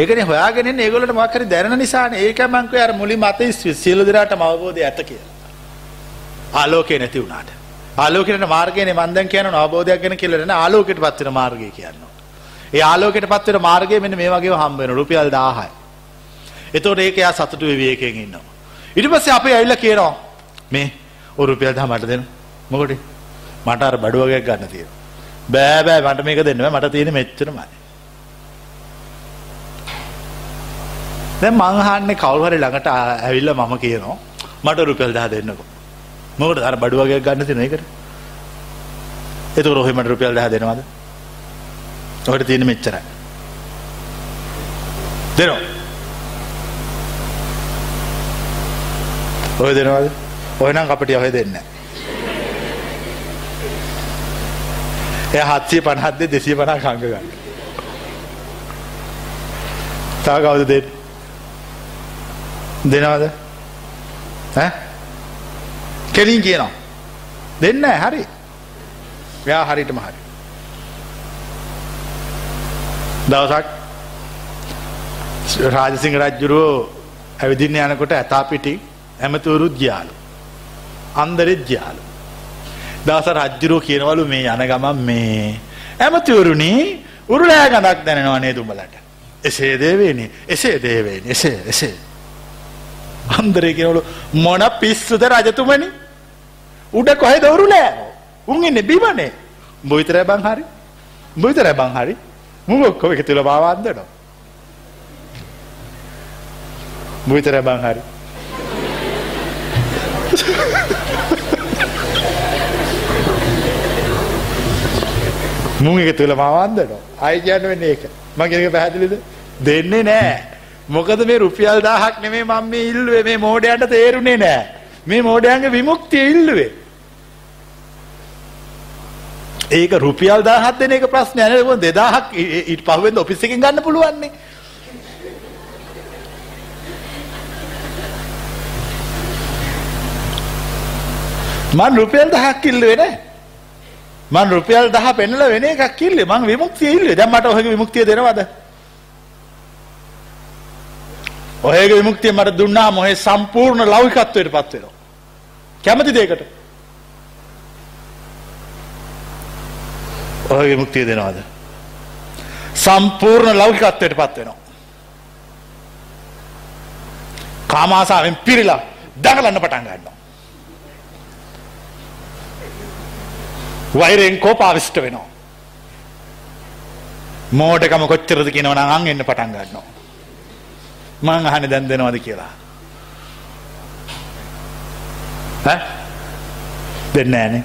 ඒකනේ හොයාගෙන ඉන්නේ ඒගොල්ලන්ට මොකක් හරි දැනෙන නිසානේ. ඒක මං කිය අර මුලින්ම අතේ සියලු දෙනාටම අවබෝධය ඇත කියලා. ආලෝකේ නැති වුණාට. ආලෝකයට මාර්ගයනේ මම දැන් කියන අවබෝධයක් ගැන කියලා නෑ ආලෝකයට පත් වෙන මාර්ගය කියනවා. ඒ ආලෝකයට පත් වෙන මාර්ගය මෙන්න මේ වගේම හම්බ වෙන රුපියල් 1000යි. එතකොට ඒක එයා සතුටු වෙවි එකෙන් ඉන්නවා. ඊට පස්සේ අපි ඇවිල්ලා කියනවා මේ ඔය රුපියල් 1000 මට දෙන්න. මොකටද? මට අර බඩු වගේක් ගන්න තියෙනවා. බෑ බෑ මට මේක දෙන්න බෑ මට තියෙන්නේ මෙච්චරමයි. දැන් මං අහන්නේ කවුරු හරි ළඟට ඇවිල්ලා මම කියනවා මට රුපියල් 1000 දෙන්නකෝ. මොකටද අර බඩු වගේක් ගන්න තියෙන ඒකට? එතකොට ඔහෙ මට රුපියල් 1000 දෙනවද? ඔහෙට තියෙන්නේ මෙච්චරයි. දෙනවා. ඔය දෙනවද? ඔය නම් අපිට ඔය දෙන්නේ නැහැ. එයා 750 දෙ 250 කංග ගන්න. තව කවුද දෙන්නේ? දෙනවද? ඈ? කෙලින් කියනවා. දෙන්නේ නැහැ හරි. එයා හරියටම හරි. දවසක් රාජසිංහ රජුරෝ ඇවිදින්න යනකොට ඇතා පිටින් ඇමතිවරුත් ගියාලු. අන්දරෙත් ගියාලු. දවස රජ්ජුරෝ කියනවලු මේ යන ගමන් මේ ඇමතිවරුණි උරුලෑ ගඳක් දැනෙනවා නේද උඹලට. එසේ දේවේනි එසේ දේවේනි එසේ එසේ. අන්දරේ කියනවලු මොන පිස්සුද රජතුමනි? උඩ කොහෙද උරුලෑ? උන් ඉන්නේ බිමනේ. උඹ විතරයි බං හරි. උඹ විතරයි බං හරි. මුං ඔක්කොම එක තුල මාව අන්දනවා. උඹ විතරයි බං හරි. මුං එක තුල මාව අන්දනවා. ආයි කියන්න වෙන්නේ ඒක. මම කියන එක පැහැදිලිද? දෙන්නේ නැහැ. මොකද මේ රුපියල් 1000ක් නෙමෙයි මම මේ ඉල්ලුවේ මේ මෝඩයන්ට තේරුනේ නැහැ. මේ මෝඩයන්ගේ විමුක්තිය ඉල්ලුවේ. ඒක රුපියල් 1000ක් දෙන එක ප්‍රශ්නයක් නෙවෙයි. 2000ක් ඊට පහුවෙන්ද ඔෆිස් එකෙන් ගන්න පුළුවන් නේ. මං රුපියල් 1000ක් ඉල්ලුවේ නේ. මං රුපියල් 1000 පෙන්නලා වෙන එකක් ඉල්ලුවේ. මං විමුක්තිය ඉල්ලුවේ. දැන් මට ඔයගේ විමුක්තිය දෙනවද? ඔයගේ විමුක්තිය මට දුන්නාම ඔය සම්පූර්ණ ලෞකිකත්වයට පත් වෙනවා. කැමති දෙයකට. ඔය විමුක්තිය දෙනවද? සම්පූර්ණ ලෞකිකත්වයට පත් වෙනවා. කාමාසාවෙන් පිරීලා දඟලන්න පටන් ගන්නවා. වෛරයෙන් කෝපාවිෂ්ට වෙනවා. මෝඩකම කොච්චරද කියනවනම් අන් එන්න පටන් ගන්නවා. මං අහන්නේ දැන් දෙනවද කියලා. ඈ දෙන්නේ නැහනේ.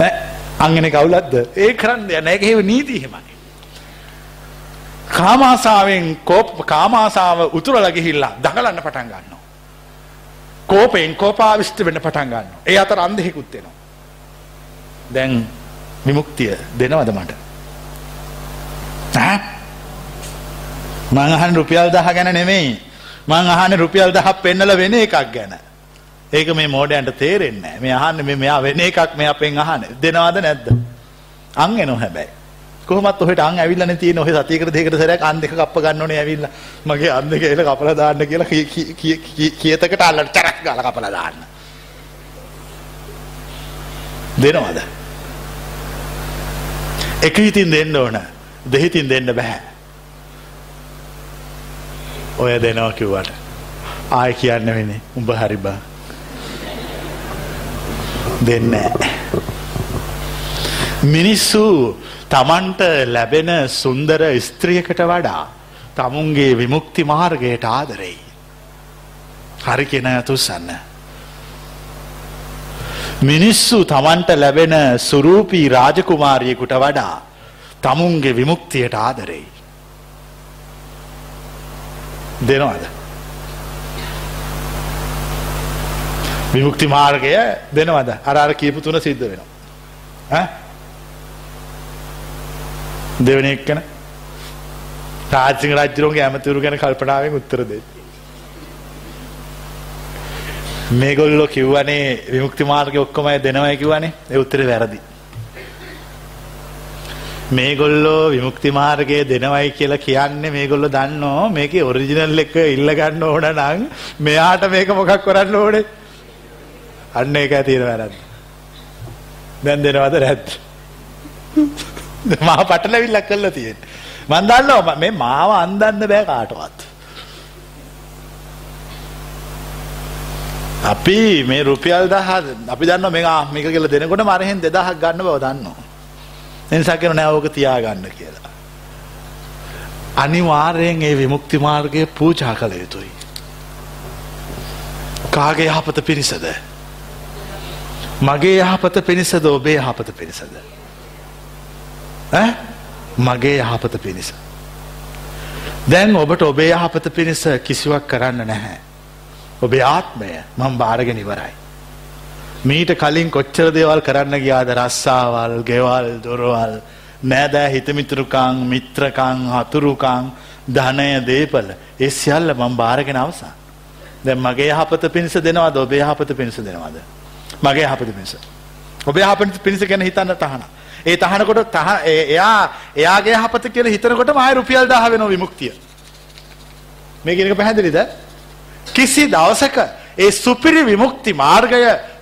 ඈ අංගනේ කවුලක්ද? ඒ කරන්නේ නැහැ. ඒක හේව නීති එහෙමයි. කාමාසාවෙන් කෝප කාමාසාව උතුරලා ගිහිල්ලා දඟලන්න පටන් ගන්නවා. කෝපෙන් කෝපාවිෂ්ට වෙන්න පටන් ගන්නවා. ඒ අතර අන්ධෙකුත් වෙනවා. දැන් විමුක්තිය දෙනවද මට? ඈ මං අහන්නේ රුපියල් 10 ගැන නෙමෙයි. මං අහන්නේ රුපියල් 10ක් පෙන්නලා වෙන එකක් ගැන. ඒක මේ මෝඩයන්ට තේරෙන්නේ නැහැ. මේ අහන්නේ මේ මෙයා වෙන එකක් මේ අපෙන් අහන්නේ. දෙනවද නැද්ද? අන් එනෝ හැබැයි. කොහොමත් ඔහෙට අන් ඇවිල්ලානේ තියෙන ඔහෙ සතියකට දෙකකට සැරයක් අන් දෙක කප්ප ගන්න ඕනේ ඇවිල්ලා. මගේ අන් දෙක එල කපලා දාන්න කියලා කීයතකට අල්ලන්න තරක් ගාලා කපලා දාන්න. දෙනවද? එක හිතින් දෙන්න ඕන. දෙහිතින් දෙන්න බෑ. ඔය දෙනවා කිව්වට. ආය කියන්න වෙන්නේ උඹ හරි බා. දෙන්නේ මිනිස්සු තමන්ට ලැබෙන සුන්දර ස්ත්‍රියකට වඩා තමුන්ගේ විමුක්ති මාර්ගයට ආදරෙයි. හරි කියන තුසන්න. මිනිස්සු තමන්ට ලැබෙන සුරූපී රාජකුමාරියෙකුට වඩා තමුන්ගේ විමුක්තියට ආදරෙයි. දෙනවාද. විමුක්ති මාර්ගය දෙනවද අරාර කියපු තුන සිද්ධ වෙනවා. දෙවන එක්කන රාජසිංහ රජ්ජරුවන්ගේ ඇමතිවරු ගැන කල්පනාවෙන් උත්තර දෙයි. මේගොල්ලෝ කිව්වනේ විමුක්ති මාර්ගය ඔක්කොම දෙනවයි කිව්වනේ ඒ උත්තරේ වැරදි. මේගොල්ලෝ විමුක්ති මාර්ගය දෙනවයි කියලා කියන්නේ මේගොල්ලෝ දන්නෝ මේකේ ඔරිජිනල් එක ඉල්ල ගන්න ඕන නම් මෙයාට මේක මොකක් කරන්න ඕනේ අන්න ඒකයි තියෙන වැරද්ද. දැන් දෙනවද නැද්ද? මා පටලැවිල්ලක් කරලා තියෙන්නේ. මම දන්නවා මේ මාව අන්දන්න බෑ කාටවත්. අපි මේ රුපියල් 1000 අපි දන්නවා මේක මේක කියලා දෙනකොට මරහෙන් 2000ක් ගන්න බව දන්නවා. එනිසා කියන නෑ ඕක තියාගන්න කියලා. අනිවාර්යෙන් ඒ විමුක්ති මාර්ගය පූජා කළ යුතුයි. කාගේ යහපත පිණිසද? මගේ යහපත පිණිසද ඔබේ යහපත පිණිසද? ඈ මගේ යහපත පිණිස. දැන් ඔබට ඔබේ යහපත පිණිස කිසිවක් කරන්න නැහැ. ඔබේ ආත්මය මම බාරගෙන ඉවරයි. මීට කලින් කොච්චර දේවල් කරන්න ගියාද රස්සාවල්, ගෙවල්, දොරවල්, නෑදෑ හිතමිතුරුකං, මිත්‍රකං, හතුරුකං, ධනය, දේපල ඒ සියල්ල මම බාරගෙන අවසන්. දැන් මගේ යහපත පිණිස දෙනවද ඔබේ යහපත පිණිස දෙනවද? මගේ යහපත පිණිස. ඔබේ යහපත පිණිස ගැන හිතන්න තහනම්. ඒ තහනකොට තහ එයා එයාගේ යහපත කියලා හිතනකොට මාය රුපියල් 1000 වෙනවා විමුක්තිය. මේ කියන එක පැහැදිලිද? කිසි දවසක ඒ සුපිරි විමුක්ති මාර්ගය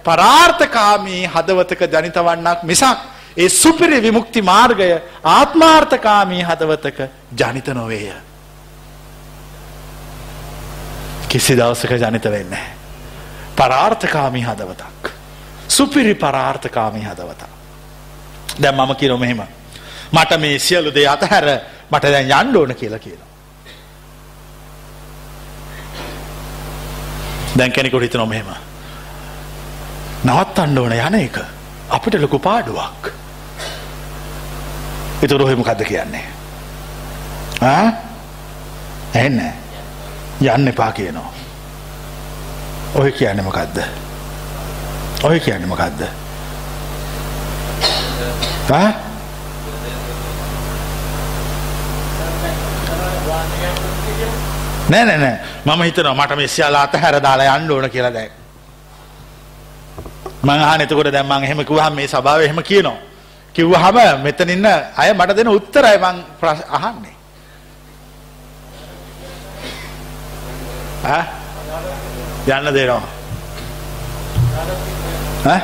පරාර්ථකාමී හදවතක ජනිත වන්නක් මිසක් ඒ සුපිරි විමුක්ති මාර්ගය ආත්මාර්ථකාමී හදවතක ජනිත නොවේය. කිසි දවසක ජනිත වෙන්නේ. පරාර්ථකාමී හදවතක්. සුපිරි පරාර්ථකාමී හදවතක්. දැන් මම කියනවා මෙහෙම. මට මේ සියලු දේ අතහැර මට දැන් යන්න ඕන කියලා කියනවා. දැන් කෙනෙකුට හිතනවා මෙහෙම. නවත්තන්න ඕන යන එක අපිට ලොකු පාඩුවක්. ඒතර ඔහෙ මොකද්ද කියන්නේ? ආ? ඇහෙන්නේ යන්න එපා කියනවා. ඔය කියන්නේ මොකද්ද? ඔය කියන්නේ මොකද්ද? ඈ? නෑ නෑ නෑ මම හිතනවා මට මේ සියල්ල අතහැර දාලා යන්න ඕන කියලා දැන්. මං අහන එතකොට දැන් මං එහෙම කිව්වහම මේ සභාවේ එහෙම කියනවා. කිව්වහම මෙතන ඉන්න අය මට දෙන උත්තරයි මං අහන්නේ. ඈ යන්න දෙනවා. ඈ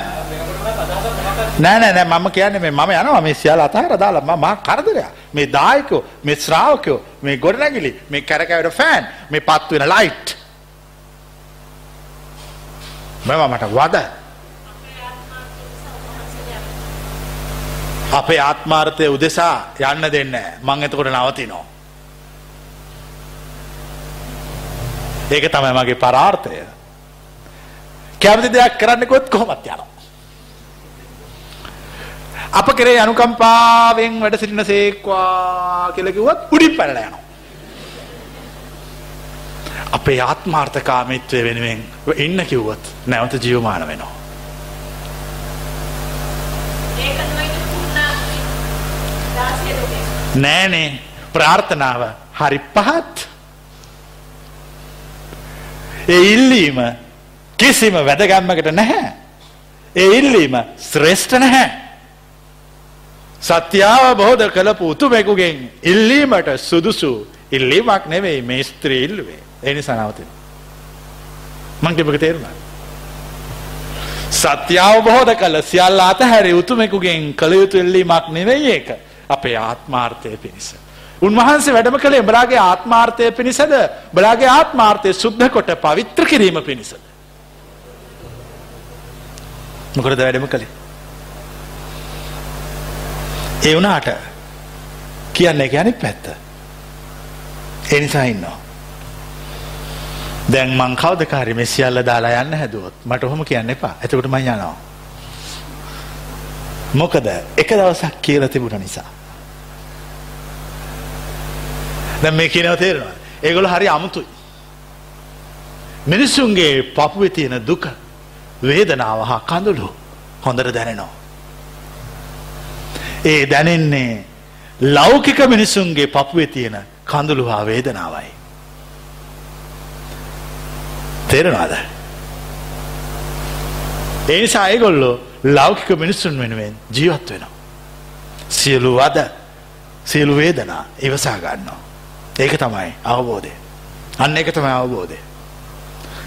නෑ නෑ නෑ මම කියන්නේ මේ මම යනවා මේ සියල්ල අතහැර දාලා මම මහා කරදරයක්. මේ දායකයෝ, මේ ශ්‍රාවකයෝ, මේ ගොඩනැගිලි, මේ කැරකැවෙන ෆෑන්, මේ පත් වෙන ලයිට්. මම මට වද. අපේ ආත්මාර්ථය උදෙසා යන්න දෙන්නේ මං එතකොට නවතිනවා. ඒක තමයි මගේ පරාර්ථය. කැමති දෙයක් කරන්න කොත් කොහොමත් යනවා. අප කරේ අනුකම්පාවෙන් වැඩ සිටින සේක්වා කියලා කිව්වත් උඩින් පැනලා යනවා. අපේ ආත්මාර්ථකාමීත්වය වෙනුවෙන් ඉන්න කිව්වොත් නැවත ජීවමාන වෙනවා. නෑනේ ප්‍රාර්ථනාව හරි පහත්. ඒ ඉල්ලීම කිසිම වැදගම්මකට නැහැ. ඒ ඉල්ලීම ශ්‍රේෂ්ඨ නැහැ. සත්‍යාව බෝධ කළපු උතුමෙකුගෙන් ඉල්ලීමට සුදුසු ඉල්ලීමක් නෙවෙයි මේ ස්ත්‍රී ඉල්ලුවේ. ඒ නිසා නවතින. මං කියපක තේරුණා. සත්‍ය අවබෝධ කළ සියල්ල අතහැරි උතුමෙකුගෙන් කළ යුතු ඉල්ලීමක් නෙවෙයි ඒක. අපේ ආත්මාර්ථය පිණිස. උන්වහන්සේ වැඩම කළේ බලාගේ ආත්මාර්ථය පිණිසද බලාගේ ආත්මාර්ථය සුද්ධ කොට පවිත්‍ර කිරීම පිණිසද. මොකටද වැඩම කළේ. ඒ වුණාට කියන්නේ ගැනිත් පැත්ත. එනිසා ඉන්නවා. දැන් මං කවදකාරි මේ සියල්ල දාලා යන්න හැදුවොත් මට ඔහොම කියන්න එපා. එතකොට මං යනවා. මොකද එක දවසක් කියලා තිබුණ නිසා. දැන් මේ කියනව තේරෙනවා. ඒගොල්ලෝ හරි අමුතුයි. මිනිසුන්ගේ පපුවේ තියෙන දුක, වේදනාව හා කඳුළු හොඳට දැනෙනවා. ඒ දැනෙන්නේ ලෞකික මිනිසුන්ගේ පපුවේ තියෙන කඳුළු හා වේදනාවයි. තේරෙනවාද? ඒ නිසා ඒගොල්ලෝ ලෞකික මිනිස්සුන් වෙනුවෙන් ජීවත් වෙනවා. සියලු වද සියලු වේදනා ඉවසා ගන්නවා. ඒක තමයි අවබෝධය. අන්න ඒක තමයි අවබෝධය.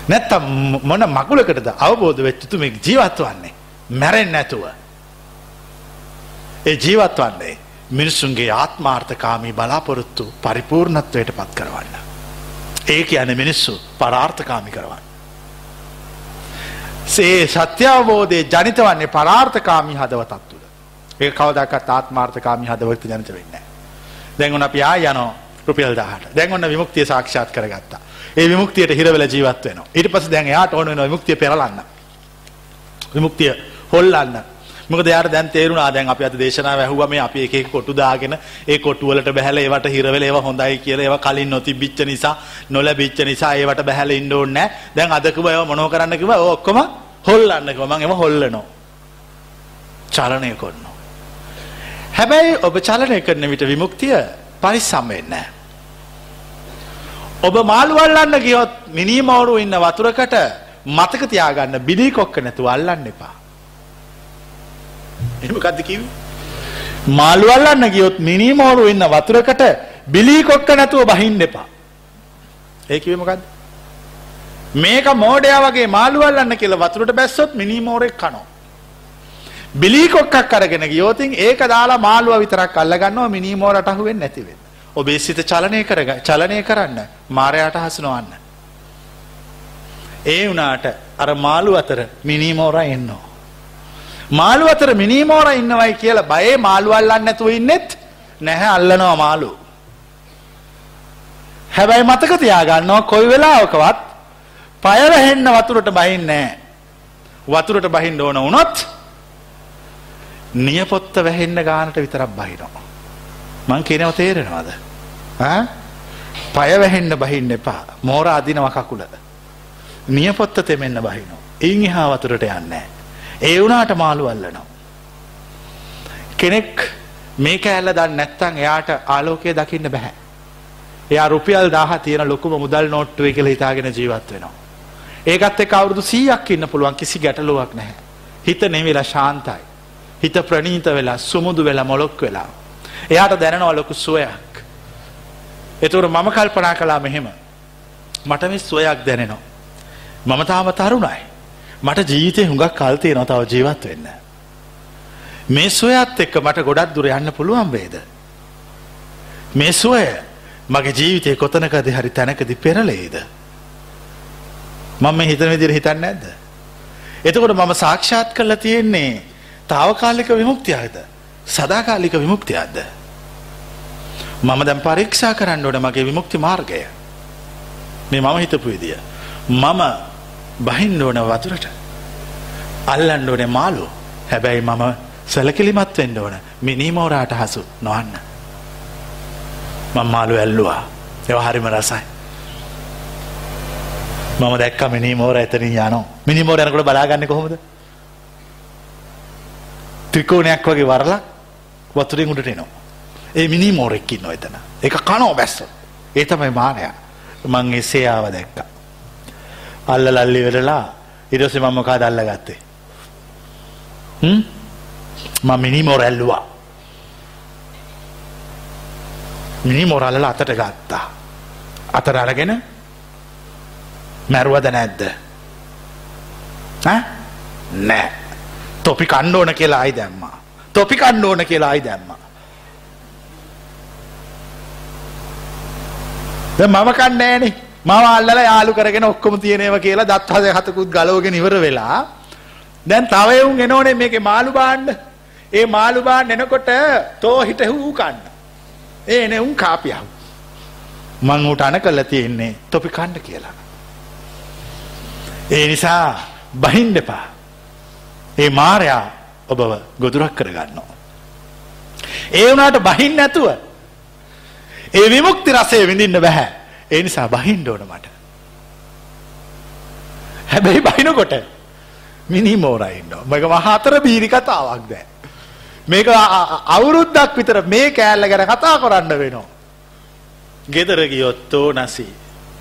නැත්තම් මොන මකුලකටද අවබෝධ වෙච්ච තුමෙක් ජීවත් වන්නේ මැරෙන්නේ නැතුව. ඒ ජීවත් වන්නේ මිනිසුන්ගේ ආත්මාර්ථකාමී බලාපොරොත්තු පරිපූර්ණත්වයට පත් කරවන්න. ඒ කියන මිනිස්සු පරාර්ථකාමි කරවන්න. සේ සත්‍යාවබෝධය ජනිත වන්නේ පරාර්ථකාමී හදවතත් තුළ. ඒ කවදක්ත් ආත්මාර්ථකාමී හදවත ජනිත වෙන්න. දැන්ගුණ අපි ආ යනෝ රුපියල් දාහට දැන්ගන්න විමුක්තිය සාක්ෂාත් කරගත්තා. ඒ විමුක්තියට හිරවෙල ජීවත් වෙන ඊට පස දැන් යාට ඕන වෙන විමුක්තිය පෙරලන්න. විමුක්තිය හොල්ලන්න. මොකද යාට දැන් තේරුණා දැන් අපි අද දේශනාව ඇහුවා මේ අපි එක එක කොටු දාගෙන ඒ කොටු වලට බහැලා ඒවට හිරවෙල ඒවා හොඳයි කියලා ඒවා කලින් නොතිබිච්ච නිසා නොලැබිච්ච නිසා ඒවට බහැලා ඉන්න ඕනේ නැහැ. දැන් අද කිව්වා ඒවා මොනව කරන්න කිව්වා? ඔය ඔක්කොම හොල්ලන්න කිව්වා. මම ඒවා හොල්ලනවා. චලනය කරනවා. හැබැයි ඔබ චලනය කරන විට විමුක්තිය පරිස්සම් වෙන්නේ නැහැ. ඔබ මාළු අල්ලන්න ගියොත් මිනිමවරු ඉන්න වතුරකට මතක තියාගන්න බිලී කොක්ක නැතුව අල්ලන්න එපා. එහෙම [laughs] මොකද්ද කිව්වේ? මාළු අල්ලන්න ගියොත් මිනිමවරු ඉන්න වතුරකට බිලී කොක්ක නැතුව බහින්න එපා. ඒ කිව්වේ මොකද්ද? මේක මෝඩයා වගේ මාළු අල්ලන්න කියලා වතුරට බැස්සොත් මිනිමෝරෙක් කනවා. බිලී කොක්කක් අරගෙන ගියොත් ඒක දාලා මාළුව විතරක් අල්ලගන්නවා මිනිමෝරට අහු වෙන්නේ නැති වෙන්නේ. ඔබේ සිත චලනය කරග චලනය කරන්න මාරයාට හසුනවන්න. ඒ වනාට අර මාළු අතර මිනිමෝර එන්නවා. මාළු අතර මිනිමෝර ඉන්නවයි කියලා බයේ මාළු අල්ලන්න ඇතුව ඉන්නෙත් නැහැ අල්ලනවා මාළු. හැබැයි මතක තියාගන්නවා කොයි වෙලාවකවත් පයවහෙන්න වතුරට බහින්නෑ. වතුරට බහින්න ඕන වුණොත් නියපොත්ත වැහෙන්න ගානට විතරක් බහිනවා. මං කියනව තේරෙනවාද. පය වැහෙන්න බහින්න එපා මෝර අදිනව කකුල. නියපොත්ත තෙමෙන්න බහිනෝ. ඉන් එහා වතුරට යන්න. ඒ වුනාට මාළු අල්ලනවා. කෙනෙක් මේක ඇල්ල දන්න නැත්තං එයාට ආලෝකය දකින්න බැහැ. එයා රුපියල් දාහ තියෙන ලොකුම මුදල් නෝට්ටුව කියල හිතාගෙන ජීවත් වෙනවා. ඒකත් එක අවුරුදු සීයක් ඉන්න පුළුවන් කිසි ගැටලුවක් නැහැ. හිත නෙවෙලා ශාන්තයි. හිත ප්‍රනීත වෙලා සුමුදු වෙලා මොලොක් වෙලා. එයාට දැනනවා ලොකු සුවයක්. එතුවට මම කල්පනා කලා මෙහෙම. මට මේ සොයක් දැනෙනවා. මම තාම තරුණයි. මට ජීවිතය හුඟක් කල්තය නොතාව ජීවත් වෙන්න. මේ සොයත් එක්ක මට ගොඩක් දුර යන්න පුළුවන් වේද. මේ සුවය මගේ ජීවිතය කොතනකද හරි තැනකදි පෙරලේද. මම හිතන විදිර හිතන්න ඇද්ද. එතකොට මම සාක්ෂාත් කරලා තියෙන්නේ තාවකාලික විමුක්තියද සදාකාලික විමුක්තියක්ද. මම දැම් පරීක්ෂා කරන්න ඕන මගේ විමුක්ති මාර්ගය මේ මම හිතපු විදිය මම බහින්න ඕන වතුරට. අල්ලන්න ඕනේ මාලු හැබැයි මම සැලකිලිමත් වෙන්න ඕන. මිනිමෝරාට හසු නොවන්න. මං මාලු ඇල්ලුවා. එව හරිම රසයි. මම දැක්ක මිනිමෝර ඇතනින් යනෝ මිනිමෝර යනකොට බලාගන්න කොහොමද? ත්‍රිකෝණයක් වගේ වරලා වතුරින් උඩට එනවා. ඒ මිනි මෝරෙක්කින්න එතන. එක කනෝ බැස්ස. ඒ තමයි මානය මං එසේයාව දැක්ක. අල්ල ලල්ලි වෙරලා ඉරස මම කා දල්ල ගත්තේ ම මිනි මෝර ඇල්ලුවා. මිනි මොරල්ල අතට ගත්තා. අතර අරගෙන මැරුවද නැද්ද? නෑ. තොපි කණ්ඩ ඕන කියලා අයි දැම්මා. තොපි කණ්ඩ ඕන කියලා අයි දැම්මා. මම කන්නෑනේ මම අල්ලලා යාලු කරගෙන ඔක්කොම තියෙනව කියලා දත් හද හතකුත් ගලවගෙන ඉවර වෙලා දැන් තව එවුන් එනෝනේ මේකේ මාළු බාන්න ඒ මාළු බාන්න එනකොට තෝ හිට හූ කන්න. ඒ එනේ උන් කාපියව මං උට අන කළා තියෙන්නේ තොපි කන්න කියලා. ඒ නිසා බහින්න එපා. ඒ මාරයා ඔබව ගොදුරක් කරගන්නවා. ඒ වුණාට බහින්න නැතුව ඒ විමුක්ති රසය විඳින්න බැහැ. ඒ නිසා බහින්න ඕන මට. හැබැයි බහිනකොට මිනි මෝරයින්න. මක මහතර බීරි කතාවක් දැ. මේක අවුරුද්දක් විතර මේ කෑල්ල ගැන කතා කරන්න වෙනවා. ගෙදර ගියොත්තෝ නසී.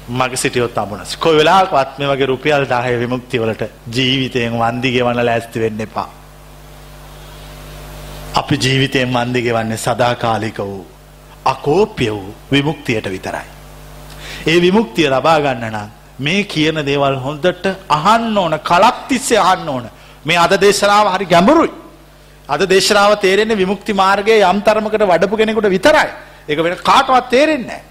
මගේ සිටියොත් අමුණස් කොයි වෙලාකවත් මේ වගේ රුපියල් දාහය විමුක්තිවලට ජීවිතයෙන් වන්දිගෙවන්න ලෑස්ති වෙන්න එපා. අපි ජීවිතයෙන් වන්දිගෙවන්නේ සදාකාලික වූ අකෝප්‍ය වූ විමුක්තියට විතරයි. ඒ විමුක්තිය ලබා ගන්න නම් මේ කියන දේවල් හොඳට අහන්න ඕන කලක් තිස්සේ අහන්න ඕන. මේ අද දේශනාව හරි ගැඹුරුයි. අද දේශනාව තේරෙන්නේ විමුක්ති මාර්ගයේ යම් තරමකට වඩපු කෙනෙකුට විතරයි. ඒක වෙන කාටවත් තේරෙන්නේ නැහැ.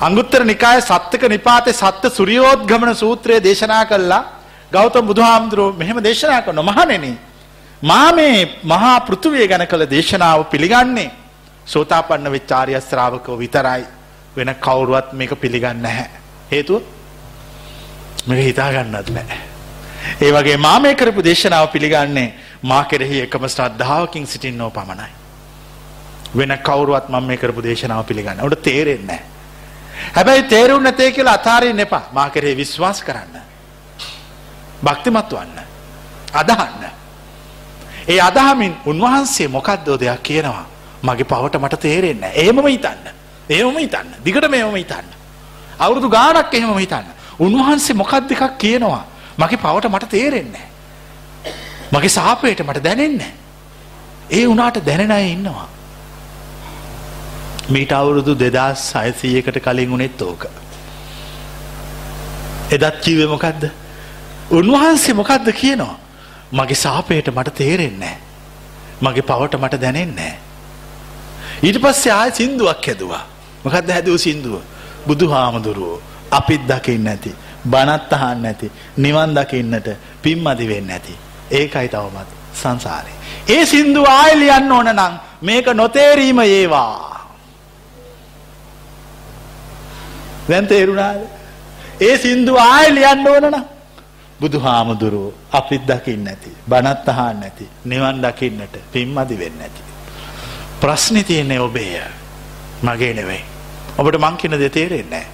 අංගුත්තර නිකායේ සත්තක නිපාතේ සත්ත්‍ය සූර්යෝද්ගමන සූත්‍රය දේශනා කළා. ගෞතම බුදුහාමුදුරුවෝ මෙහෙම දේශනා කරනවා මහණෙනි මා මේ මහා පෘථුවිය ගැන කළ දේශනාව පිළිගන්නේ සෝතාපන්න වෙච්ච ආර්ය ශ්‍රාවකව විතරයි වෙන කවුරුවත් මේක පිළිගන්නේ නැහැ. හේතුව මේක හිතා ගන්නත් බෑ. ඒ වගේ මා මේ කරපු දේශනාව පිළිගන්නේ මා කෙරෙහි එකම ශ්‍රද්ධාවකින් සිටින්නෝ පමණයි. වෙන කවුරුවත් මම මේ කරපු දේශනාව පිළිගන්න. උට තේරෙන්නේ නැහැ. හැබැයි තේරුම් නැතේ කියලා අතාරින්න එපා. මා කෙරෙහි විශ්වාස කරන්න. භක්තිමත් වන්න. අදහන්න. ඒ අදහමින් උන්වහන්සේ මොකක්දෝ දෙයක් කියනවා. මගේ පවට මට තේරෙන්නේ නැහැ. එහෙමම හිතන්න. එහෙමම හිතන්න. දිගට මේවම හිතන්න. අවුරුදු ගාණක් එහෙමම හිතන්න. උන්වහන්සේ මොකක්ද එකක් කියනවා. මගේ පවට මට තේරෙන්නේ මගේ සාපයට මට දැනෙන්නේ ඒ වුණාට දැනෙන අය ඉන්නවා. මීට අවුරුදු දෙදස් සයසීයකට කලින් වුණෙත් ඕක. එදත් කිවේ මොකක්ද. උන්වහන්සේ මොකක්ද කියනවා. මගේ සාපයට මට තේරෙන්නේ මගේ පවට මට දැනෙන්නේ. ඊට පස්සේ ආය සින්දුවක් හැදවා. මොකක්ද හැදූ සින්දුව. බුදු හාමුදුරුවෝ අපිත් දකින්න ඇති. බනත් අහන්න ඇති. නිවන් දකින්නට පින්මදි වෙන්න ඇති. ඒකයි තවමත් සංසාරේ. ඒ සින්දු ආයලියන්න ඕන නම් මේක නොතේරීම ඒවා. දැන් තේරුණාද? ඒ සින්දු ආයෙ ලියන්න ඕන නම් බුදු හාමුදුරුවෝ අපිත් දකින්න නැති බණත් අහන්න නැති නිවන් දකින්නට පින්මදි වෙන්න නැති ප්‍රශ්නේ තියෙන්නේ ඔබේ මගේ නෙවෙයි ඔබට මං කියන දේ තේරෙන්නේ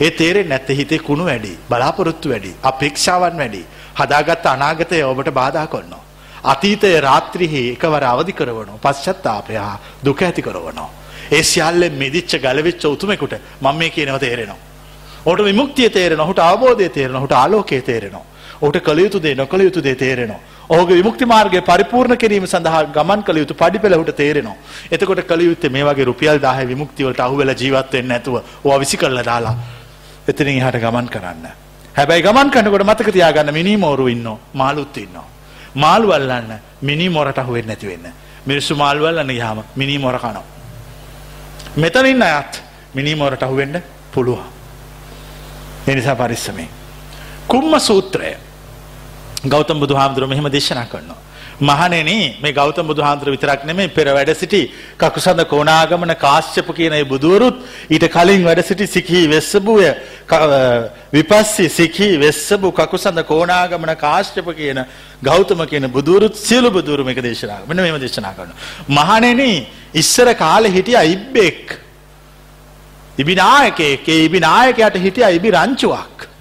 ඒ තේරෙන්නේ නැත්te හිතේ කුණු වැඩි බලාපොරොත්තු වැඩි අපේක්ෂාවන් වැඩි හදාගත්ත අනාගතය ඔබට බාධා කරනවා අතීතයේ රාත්‍රිහි එකවර අවදි කරවනවා පශ්චත්තාපය දුක ඇති කරවනවා ඒ සියල්ලෙන් මිදිච්ච ගැලවිච්ච උතුමෙකුට මම මේ කියනව තේරෙනවා. ඔහුට විමුක්තිය තේරෙනවා. ඔහුට අවබෝධය තේරෙනවා. ඔහුට ආලෝකය තේරෙනවා. ඔහුට කළ යුතු දේ නොකළ යුතු දේ තේරෙනවා. ඔහුගේ විමුක්ති මාර්ගය පරිපූර්ණ කිරීම සඳහා ගමන් කළ යුතු පඩිපෙළ ඔහුට තේරෙනවා. එතකොට කළ යුත්තේ මේ වගේ රුපියල් 10 විමුක්තිය වලට අහු වෙලා ජීවත් වෙන්නේ නැතුව ඕවා විසි කරලා දාලා එතනින් එහාට ගමන් කරන්න. හැබැයි ගමන් කරනකොට මතක තියාගන්න මිනි මෝරු ඉන්නෝ මාළුත් ඉන්නවා. මාළු අල්ලන්න මිනි මොරට අහු වෙන්නේ නැති වෙන්න. මිනිස්සු මාළු අල්ලන්න ගියාම මිනි මොර කනවා. මෙතනින් අයත් මිනිමෝරට අහුවෙන්න පුළුවන්. එනිසා පරිස්සමේ. කුම්ම සූත්‍රය ගෞතම් බුදු හාමුදුරුව මෙහෙම දේශනා කරනවා. මහනෙන මේ ගෞතම බුදු හාන්දුර විතරක් නෙමේ පෙර වැඩ සිටි කකුසඳ කෝනාගමන කාශ්‍යප කියන ඒ බුදුවරුත් ඊට කලින් වැඩ සිටි සිකී වෙස්සබුය විපස්සි සිකී වෙස්සබු කකුසඳ කෝනාගමන කාශ්‍යප කියන ගෞතම කියන බුදුරුත් සියලු බුදුරු මේක දේශනා මෙන්න මේව දේශනා කරනවා. මහණෙනි ඉස්සර කාලේ හිටියා ඉබ්බෙක්. ඉබිනායකයෙක් ඒ ඉබිනායකයාට හිටියා ඉබි රංචුවක්.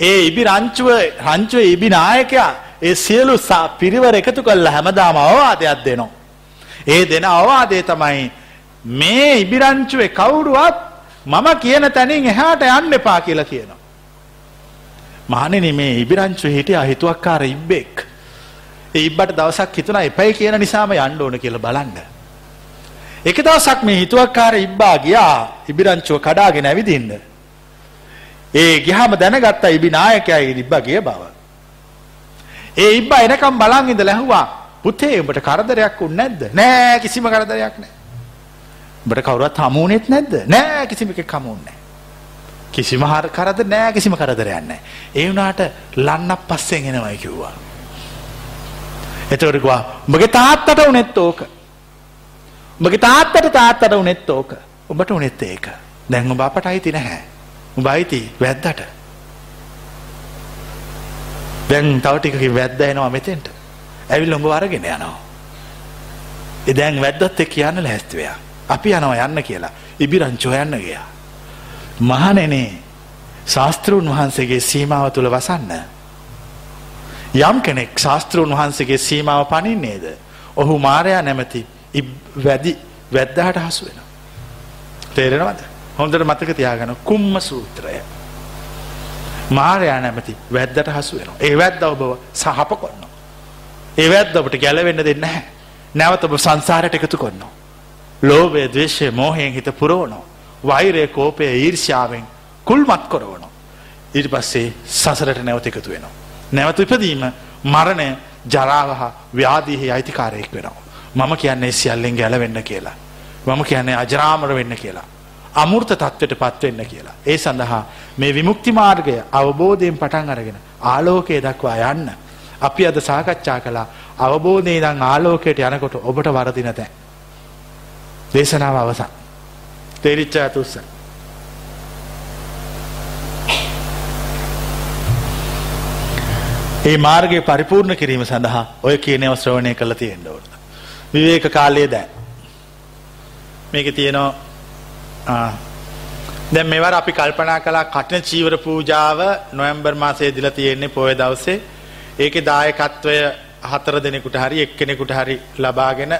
ඒ ඉබි රංචුව රංචුවේ ඉබි නායකයා ඒ සියලු පිරිවර එකතු කළා හැමදාම අවවාදයක් දෙනවා. ඒ දෙන අවවාදය තමයි මේ ඉබිරංචුවේ කවුරුවත් මම කියන තැනින් එහාට යන්න එපා කියලා කියනවා. මහණෙනි මේ ඉබිරංචුවේ හිටියා හිතුවක්කාර ඉබ්බෙක්. ඒ ඉබ්බට දවසක් හිතුණා එපයි කියන නිසාම යන්න ඕන කියලා බලන්න. එක දවසක් මේ හිතුවක්කාර ඉබ්බා ගියා ඉබිරංචුව කඩාගෙන ඇවිදින්න. ඒ ගියාම දැනගත්තා ඉබි නායකයා ඉබ්බා ගිය බව. ඒ ඉබ්බා එනකම් බලන් ඉඳලා ඇහුවා පුතේ උඹට කරදරයක් වුනේ නැද්ද? නෑ කිසිම කරදරයක් නෑ. උඹට කවුරුවත් හමු වුනේත් නැද්ද? නෑ කිසිම එකෙක් හමු වුනේ නෑ. කිසිම හර කරදර නෑ කිසිම කරදරයක් නෑ. ඒ වුණාට ලන්නක් පස්සෙන් එනවයි කිව්වා. එතකොට කිව්වා උඹගේ තාත්තට උනේත් ඕක. උඹගේ තාත්තට තාත්තට උනේත් ඕක. උඹට උනේත් ඒක. දැන් උඹ අපට අයිති නැහැ. උඹ අයිති වැද්දට. දැන් තව ටිකකින් වැද්ද එනවා මෙතෙන්ට. ඇවිල්ලා උඹ අරගෙන යනවා. ඒ දැන් වැද්දත් එක්ක යන්න ලෑස්ති වෙයා. අපි යනවා යන්න කියලා. ඉබිරංචු හොයන්න ගියා. මහණෙනි ශාස්ත්‍රුන් වහන්සේගේ සීමාව තුල වසන්න. යම් කෙනෙක් ශාස්ත්‍රුන් වහන්සේගේ සීමාව පනින්නේද? ඔහු මාරයා නැමැති වැඩි වැද්දාට හසු වෙනවා. තේරෙනවද? හොඳට මතක තියාගන්න කුම්ම සූත්‍රය. මාරයා නැමති වැද්දට හසු වෙනවා. ඒ වැද්ද ඔබ සහප කරනවා. ඒ වැද්ද ඔබට ගැලවෙන්න දෙන්නේ නැහැ. නැවත ඔබ සංසාරයට එකතු කරනවා. ලෝභය, ද්වේෂය, මෝහයෙන් හිත පුරවනවා. වෛරය කෝපය ඊර්ෂ්‍යාවෙන් කුල්මත් කරවනවා. ඊට පස්සේ සසරට නැවත එකතු වෙනවා. නැවත ඉපදීම මරණය ජරාවහ ව්‍යාදීහි අයිතිකාරයෙක් වෙනවා. මම කියන්නේ සියල්ලෙන් ගැලවෙන්න කියලා. මම කියන්නේ අජරාමර වෙන්න කියලා. අමුෘත තත්ත්වයට පත්වෙන්න කියලා. ඒ සඳහා මේ විමුක්ති මාර්ගය අවබෝධයෙන් පටන් අරගෙන ආලෝකය දක්වා යන්න. අපි අද සාකච්ඡා කළා අවබෝධය දං ආලෝකයට යනකොට ඔබට වරදින තැන්. දේශනාව අවසන්. තේරිච්ච ඇතුස්ස. ඒ මාර්ගය පරිපූර්ණ කිරීම සඳහා ඔය කියනව ශ්‍රවණය කළ තියෙන්ට ඕන. විවේක කාලයේ දැන්. මේක තියෙනවා දැන් මෙවර අපි කල්පනා කලා කටන චීවර පූජාව නොයම්බර් මාසයේ දිල තියෙන්නේ පොය දවසේ. ඒක දායකත්වය හතර දෙනෙකුට හරි එක්කෙනෙකුට හරි ලබාගෙන